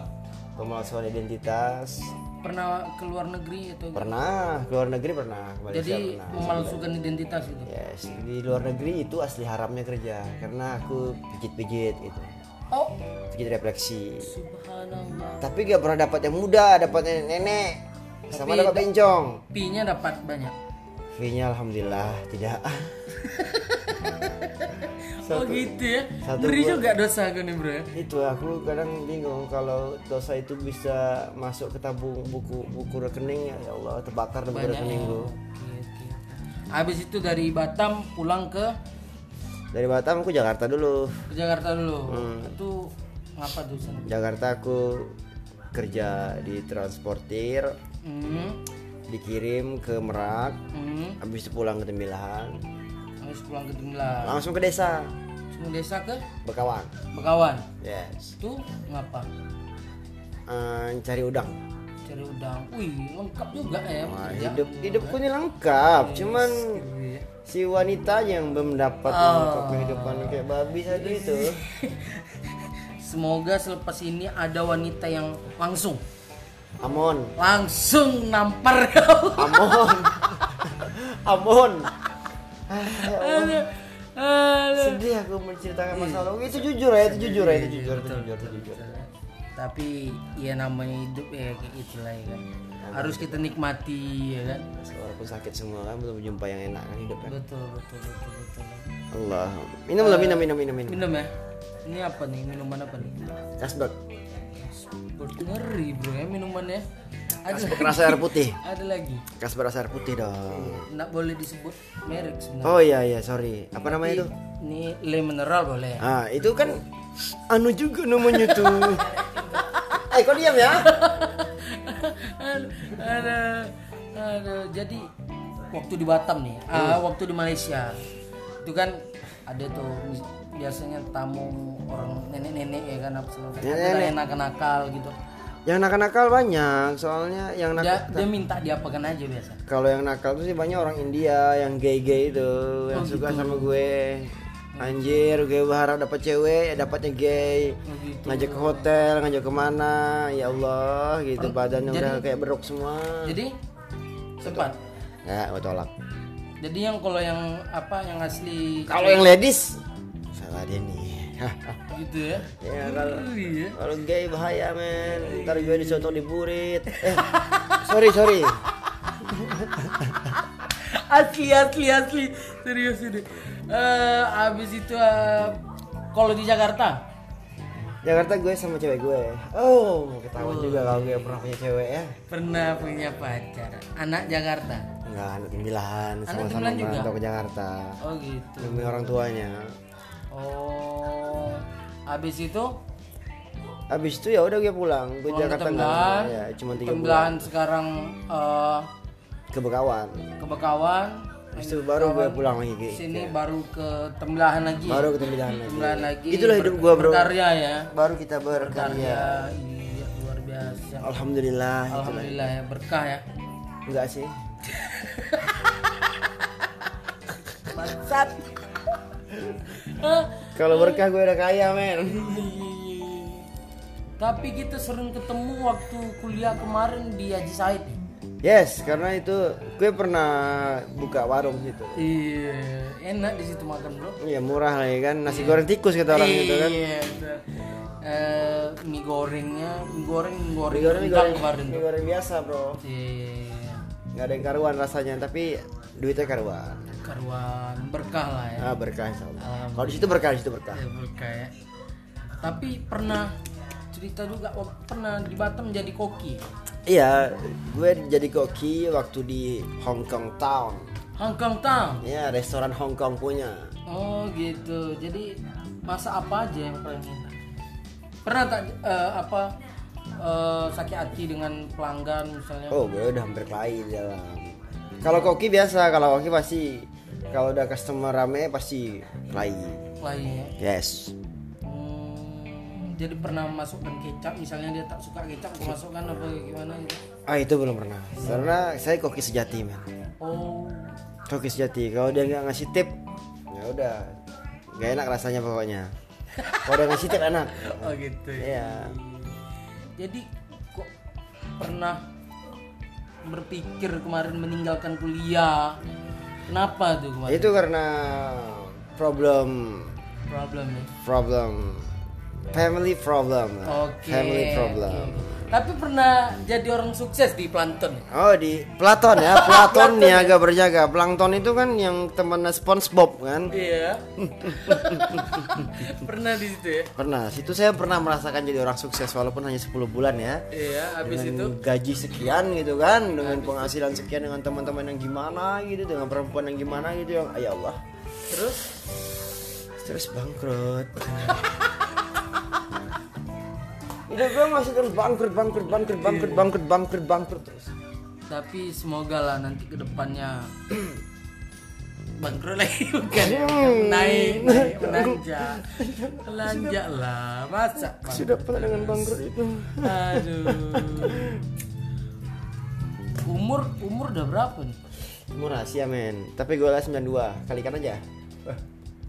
Pemalsuan identitas. Pernah ke luar negeri itu Pernah, ke luar negeri pernah, ke Malaysia jadi pernah. memalsukan identitas itu Yes, di luar negeri itu asli haramnya kerja karena aku pijit-pijit gitu. oh Pijit refleksi. subhanallah Tapi gak pernah dapat yang muda, dapat yang nenek. Sama dapat bencong. pi-nya dapat banyak Fee-nya alhamdulillah. Tidak. oh gitu ya? satu ngeri buat- juga dosa aku nih bro ya? Itu aku kadang bingung kalau dosa itu bisa masuk ke tabung buku buku rekening. Ya Allah terbakar di buku banyak ya. rekeningku oke oke habis itu dari Batam pulang ke? Dari Batam aku Jakarta dulu. Ke Jakarta dulu? Hmm. itu ngapa tuh sana Jakarta aku kerja di transportir. Hmm. Dikirim ke Merak hmm. habis itu pulang ke Tembilahan. Habis pulang ke Tembilang langsung ke desa. Semua desa ke? Bekawan. Bekawan? Yes. Itu ngapa? Eh, cari udang. Cari udang. Wih lengkap juga ya Wah, hidup hidupku ini lengkap. Cuman Iya. si wanita yang belum dapat Oh. kehidupan kayak babi tadi itu. Semoga selepas ini ada wanita yang langsung Amon langsung nampar kau. Amon Amon Aduh, aduh. sedih aku menceritakan masalah. Itu jujur ya itu jujur ya itu jujur itu jujur itu jujur. tapi ya namanya hidup ya kayak itulah ya kan. Harus kita nikmati ya kan. Walaupun sakit semua kan belum jumpa yang enak kan hidup kan betul betul betul betul. Allah minum lah minum minum minum minum. minum ya. Ini apa nih? Minuman apa nih? Kasbek Perut ngeri bro ya minumannya ada lagi. rasa air putih. Ada lagi. Kasbek rasa air putih dong. Nggak boleh disebut merek sebenarnya. Oh iya iya sorry. Apa namanya itu? ini le mineral boleh. Ah itu kan anu juga namanya tuh. Eh kok diam ya? Aduh, aduh. jadi waktu di Batam nih. Ah, waktu di Malaysia. Itu kan ada tuh biasanya tamu orang nenek-nenek ya kan apa segala ada yang nakal-nakal gitu. Yang nakal-nakal banyak soalnya yang nakal dia, dia minta diapakan aja biasa. Kalau yang nakal tuh sih banyak orang India yang gay-gay itu yang suka sama gue. Anjir gue berharap dapat cewek ya dapatnya gay. Oh, gitu. ngajak ke hotel ngajak ke mana ya Allah gitu. Badannya udah kayak beruk semua. jadi sempat ya gue tolak. Jadi yang kalau yang apa yang asli kalau yang ladies salah dia nih. Gitu ya? Ya kalau ya. kalau gay bahaya men. Ntar gue disotong di burit. Eh, sorry sorry. Asli asli asli. Serius ini. Eh, habis itu eh, kalau di Jakarta? Jakarta gue sama cewek gue. Oh ketahuan juga kalau gue pernah punya cewek ya. Pernah punya pacar. Anak Jakarta? Enggak, anak tembilan sama-sama merantau ke Jakarta. Oh gitu. Demi orang tuanya oh. Habis itu? Habis itu ya udah gue pulang. Gue pulang ke Jakarta Tembelahan ya cuma tiga bulan. Tembelahan sekarang eh, ke Bekawan ke Bekawan habis itu baru gue pulang lagi ke sini baru ke Tembelahan lagi. Baru ke tembilan lagi. Tembelahan lagi. Itulah hidup gue bro. berkarya ya. Baru kita berkarya. Ya iya luar biasa. Alhamdulillah alhamdulillah ya berkah ya. Enggak sih. Bangsat kalau berkah gue udah kaya men Tapi kita sering ketemu waktu kuliah kemarin di Haji Said. Yes, karena itu gue pernah buka warung situ. Iya, enak di situ makan bro. Iya murah lagi kan, nasi goreng tikus kata orang gitu kan. Iya. Eh, mie gorengnya, mie goreng, mie goreng, Mie goreng, mie goreng, kemarin mie goreng biasa bro. Iya, Nggak ada yang karuan rasanya, tapi duitnya karuan. Karuan berkah lah ya. Ah berkah insya Allah. Kalau di situ berkah, di situ berkah. Ya, berkah ya. Tapi pernah cerita juga pernah di Batam jadi koki. Iya, gue jadi koki waktu di Hong Kong Town. Hong Kong Town. Ya, restoran Hong Kong punya. Oh gitu. Jadi masa apa aja yang pernah pernah tak eh, apa eh, sakit hati dengan pelanggan misalnya? Oh, gue udah hampir kelahi dalam. Kalau koki biasa, kalau koki pasti kalau udah customer rame pasti kelahi. Lainnya. Yes. Hmm, jadi pernah masukkan kecap misalnya dia tak suka kecap aku masukkan apa gimana gitu. Ah itu belum pernah. Karena saya koki sejati, men. Oh. Koki sejati. Kalau dia nggak ngasih tip, ya udah, nggak enak rasanya pokoknya. Kalau dia ngasih tip enak. Oh gitu ya. Iya. Jadi kok pernah berpikir kemarin meninggalkan kuliah? Kenapa tuh kemarin? Itu karena problem, Problem ya. problem, family problem. Oke. Family problem. Tapi pernah jadi orang sukses di Plankton. Oh di Platon ya, Platon niaga berjaga. Plankton itu kan yang temannya SpongeBob kan? Iya. pernah di situ ya. Pernah, situ saya pernah merasakan jadi orang sukses walaupun hanya 10 bulan ya. Iya, habis itu Dengan gaji sekian gitu kan, dengan penghasilan sekian dengan teman-teman yang gimana gitu, dengan perempuan yang gimana gitu yang ya Allah. terus Terus bangkrut. Udah gue masih terus bangkrut, bangkrut, bangkrut, bangkrut, bangkrut, bangkrut, bangkrut terus. tapi semoga lah nanti ke depannya bangkrut lagi bukan ya? naik naik menanjak menanjak lah masa? Sudah pernah dengan bangkrut itu. aduh umur umur udah berapa nih Umur rahasia men, tapi gue lah 92, kalikan aja. Eh,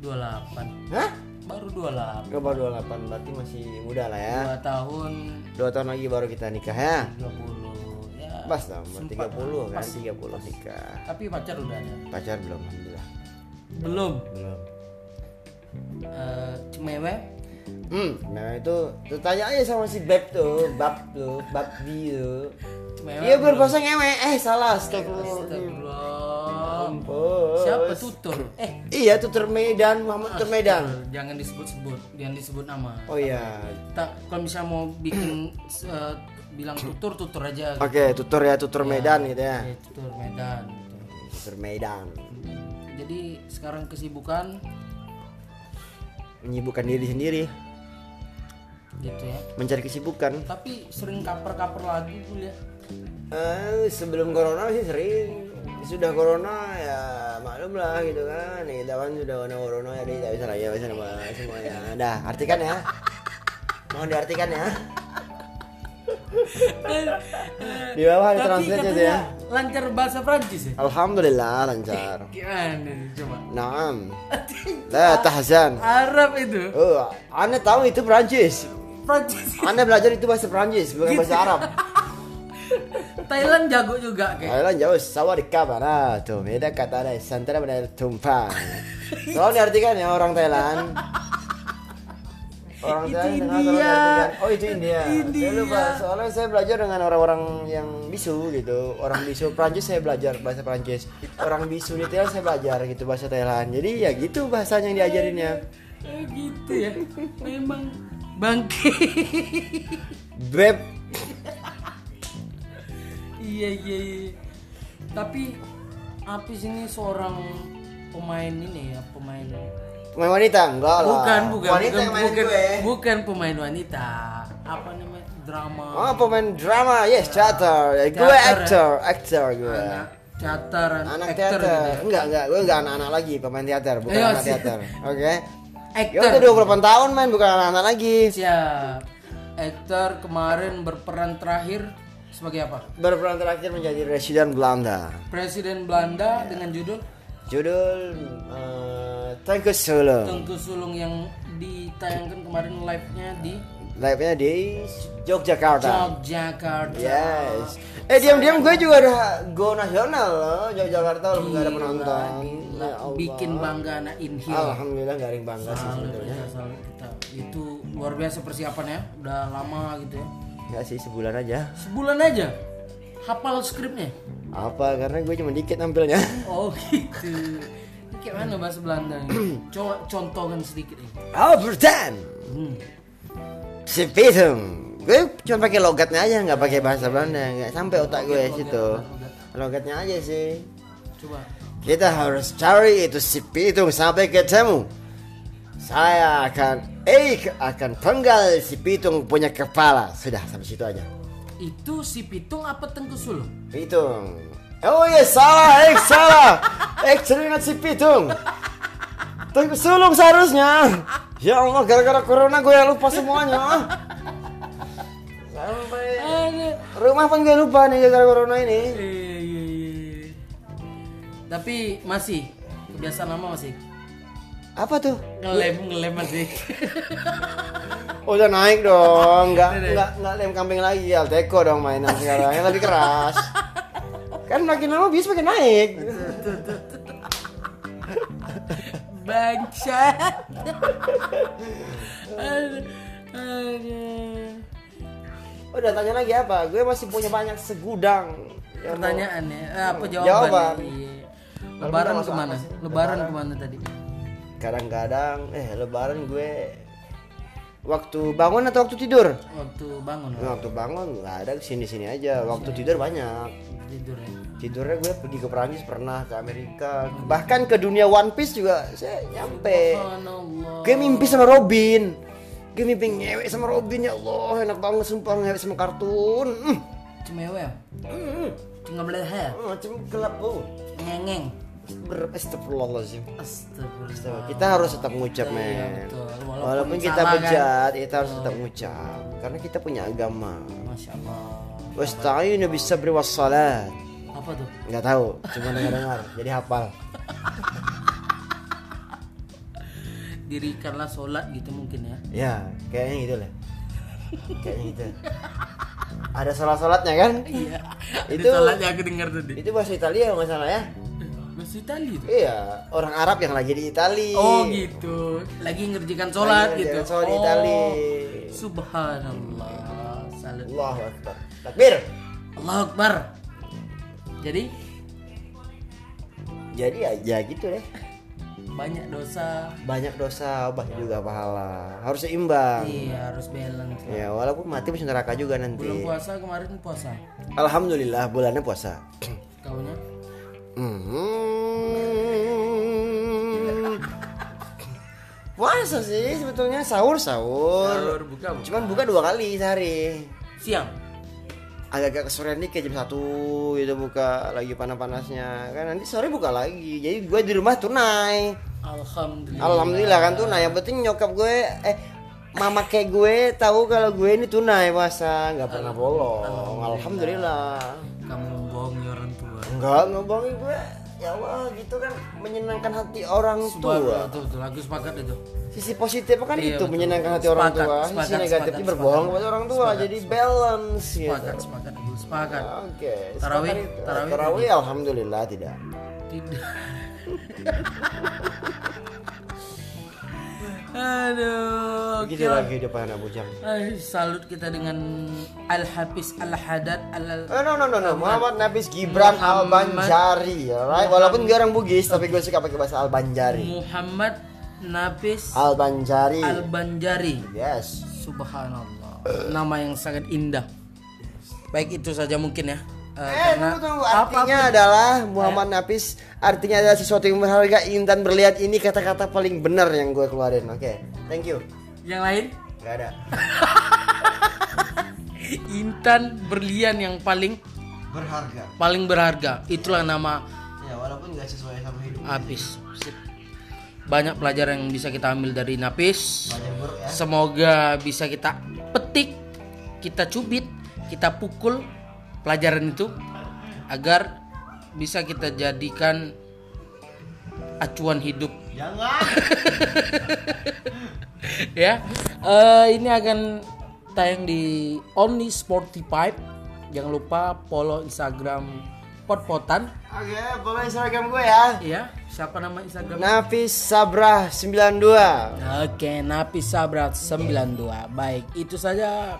28 Hah? Baru 28 Gak baru 28, berarti masih muda lah ya. dua tahun Dua tahun lagi baru kita nikah ya. 30 ya Pas dong, umur sempat 30 kan, pas. 30 nikah. tapi pacar udah ada Pacar belum, alhamdulillah. belum Belum. Eh, cemewe Hmm, nah itu tuh tanya aja sama si Beb tuh, Bab tuh, Bab tuh. Iya berbahasa ngewe, eh salah, astagfirullah. Astagfirullah. Ampun. siapa tutur eh Iya tutur Medan, Muhammad tutur Medan. jangan disebut-sebut jangan disebut nama Oh iya. tak kalau misalnya mau bikin eh, bilang tutur tutur aja Oke, tutur ya, tutur Medan gitu ya. Tutur Medan gitu. Tutur Medan. jadi sekarang kesibukan Menyibukkan diri sendiri, gitu ya mencari kesibukan. tapi sering kaper-kaper lagi kuliah Eh, sebelum corona sih sering. Sudah corona ya maklum lah gitu kan. Kita kan sudah kena corona jadi tidak bisa lagi bisa nama semuanya. Dah, artikan ya. Mohon diartikan ya. Di bawah ada translate itu ya. lancar bahasa Prancis ya Alhamdulillah lancar. gimana nih, coba Naam. La tahzan. Arab itu Oh, Anda tahu itu Prancis. Prancis Anda belajar itu bahasa Prancis bukan bahasa Arab. Thailand jago juga kayak Thailand jauh sawah di kamera tuh beda kata ada santara benar tumpang. Tolong diartikan ya orang Thailand. Orang Itu Thailand India. tolong diartikan. Oh itu India. India. Saya lupa soalnya saya belajar dengan orang-orang yang bisu gitu. Orang bisu Prancis saya belajar bahasa Prancis. Orang bisu di Thailand saya belajar gitu bahasa Thailand. Jadi ya gitu bahasanya yang diajarinnya. Eh, gitu ya memang bangke Beb. iya iya iya tapi Apis ini seorang pemain ini ya pemain Pemain wanita enggak lah. bukan bukan Wanita bukan bukan, gue. bukan pemain wanita apa namanya drama Oh pemain drama, yes teater. Gue Teater, ya? actor, actor gue. anak teater Anak actor teater. gitu ya. Enggak enggak, gue enggak anak-anak lagi pemain teater, bukan Ayo, anak teater. Oke. Actor. Ya udah 28 tahun main bukan anak-anak lagi. siap aktor kemarin berperan terakhir sebagai apa Berperan terakhir menjadi residen Belanda. Presiden Belanda dengan judul Judul uh, Tengku Solo. Tengku Sulung yang ditayangkan kemarin live-nya di live-nya di Yogyakarta. Yogyakarta. Yes. Eh diam-diam gue juga ada go nasional loh Yogyakarta walaupun nggak ada penonton. gila. Ya Allah. Bikin bangga anak Inhil. Alhamdulillah gak yang bangga sih sebetulnya. kita. Itu luar biasa persiapannya, udah lama gitu ya. Nggak sih sebulan aja. Sebulan aja hafal skripnya. Apa? Karena gue cuma dikit nampilnya. Oh gitu. Kayak mana bahasa Belanda? Coba contohkan sedikit ini. Albertan. Hmm. Gue cuma pakai logatnya aja nggak pakai bahasa Belanda nggak sampai otak gue Logat, situ. logat, Logatnya aja sih. Coba. Kita harus cari itu si Pitung sampai ketemu. Saya akan eh akan penggal si Pitung punya kepala. Sudah sampai situ aja. Itu si Pitung apa Tengku Sulu? Pitung. Oh iya salah, eh salah. Eh teringat si Pitung. Tunggu sulung seharusnya. Ya Allah gara-gara corona gue lupa semuanya. Sampai rumah pun gue lupa nih gara-gara corona ini. Iya, iya, iya. Tapi masih kebiasaan lama masih Apa tuh? ngelem ngelem masih. Oh, udah naik dong, nggak nggak nggak lem kambing lagi, Alteco dong mainan sekarang yang lebih keras. Kan makin lama bis makin naik. Bangsat. Udah tanya lagi apa? Gue masih punya banyak segudang. Pertanyaan ya, apa Jawaban. jawaban? Iya. Lebaran ke mana? Lebaran. ke mana tadi? Kadang-kadang, eh lebaran gue waktu bangun atau waktu tidur? Waktu bangun Waktu bangun nggak ada sini sini aja. Waktu tidur banyak. tidur ya. Tidurnya gue pergi ke Perancis pernah ke Amerika, bahkan ke dunia One Piece juga saya nyampe. Gue mimpi sama Robin. Gue mimpi ngewek sama Robin ya Allah, enak banget sumpah ngewek sama kartun. Hmm. Cemewe ya? Hmm. Cuma beleher. Macam gelap oh. Ngengeng. Ber Astagfirullahaladzim. Astagfirullah. Kita harus tetap ngucap Iya, men. betul. Walaupun Walaupun kita salah, kan? bejat, kita harus tetap ngucap karena kita punya agama. Masya Allah. Wasta'inu bis sabri was salat. Apa tuh? Nggak tahu, cuma dengar-dengar, jadi hafal. Dirikanlah sholat gitu mungkin ya. Ya, kayaknya gitu lah. Kayaknya gitu. Ada salat-salatnya kan? Iya. Itu- sholatnya aku dengar tadi. Itu bahasa Italia nggak salah ya. Bahasa Itali tuh. Iya, orang Arab yang lagi di Itali. Oh gitu. Lagi ngerjakan sholat Lagi gitu. ngerjakan sholat di Oh, Itali. Subhanallah. Salut. Allahu Akbar. Takbir. Allah Akbar. Jadi Jadi ya gitu deh. banyak dosa. Banyak dosa, banyak juga pahala. Harus seimbang. Iya harus balance. Ya, walaupun mati masuk neraka juga nanti. Belum puasa kemarin puasa. Alhamdulillah bulannya puasa. Kaunya? Hmm. Puasa sih sebetulnya sahur sahur. Sahur, buka, buka. Cuman buka dua kali sehari. Siang. Agak-agak kesorean dikit jam satu itu buka lagi panas-panasnya kan nanti sore buka lagi. Jadi gue di rumah tunai. Alhamdulillah. Alhamdulillah kan tunai. Yang penting nyokap gue eh mama kayak gue tahu kalau gue ini tunai puasa nggak pernah bolong. Alhamdulillah. Kamu orang tua. Enggak, ngomongin gue. Ya Allah, gitu kan menyenangkan hati orang tua. Subhanallah, Betul, betul. Aku sepakat itu. Sisi positif kan Iya, itu betul. menyenangkan hati orang Sepakat, tua. Sisi sepakat, negatifnya sepakat, berbohong sepakat. kepada orang tua. Sepakat, Jadi balance gitu. Sepakat, sepakat, aku sepakat. Oke. Tarawih, sepakat itu. tarawih Tarawih alhamdulillah tidak. Tidak. Aduh, oke. Begitu lagi kehidupan anak bujang. Ay, salut kita dengan Al Hafiz Al Hadad Al Oh, no no no no Muhammad Nabis Gibran Al Muhammad- Banjari alright walaupun gue orang Bugis tapi gue suka pakai bahasa Al Banjari Muhammad Nafis Al Banjari Al Banjari. yes Subhanallah. Nama yang sangat indah. Baik itu saja mungkin ya. Eh, Eh, karena tunggu, tunggu. apa- Artinya adalah Muhammad Nafis Artinya adalah sesuatu yang berharga Intan berlihat ini kata-kata paling benar yang gue keluarin Oke, thank you yang lain Gak ada Intan berlian yang paling Berharga paling berharga. Itulah nama Ya walaupun gak sesuai sama hidup Apis. Sip. Banyak pelajaran yang bisa kita ambil dari Napis. Buruk ya Semoga bisa kita petik, kita cubit, kita pukul pelajaran itu agar bisa kita jadikan acuan hidup Jangan ya. Eh, ini akan tayang di Only Sporty Pipe. Jangan lupa follow Instagram Pot-Potan. Oke, follow Instagram gue ya. Iya, siapa nama Instagram? Nafis Sabrah 92. Oke, Napis Sabrat 92. Baik, itu saja.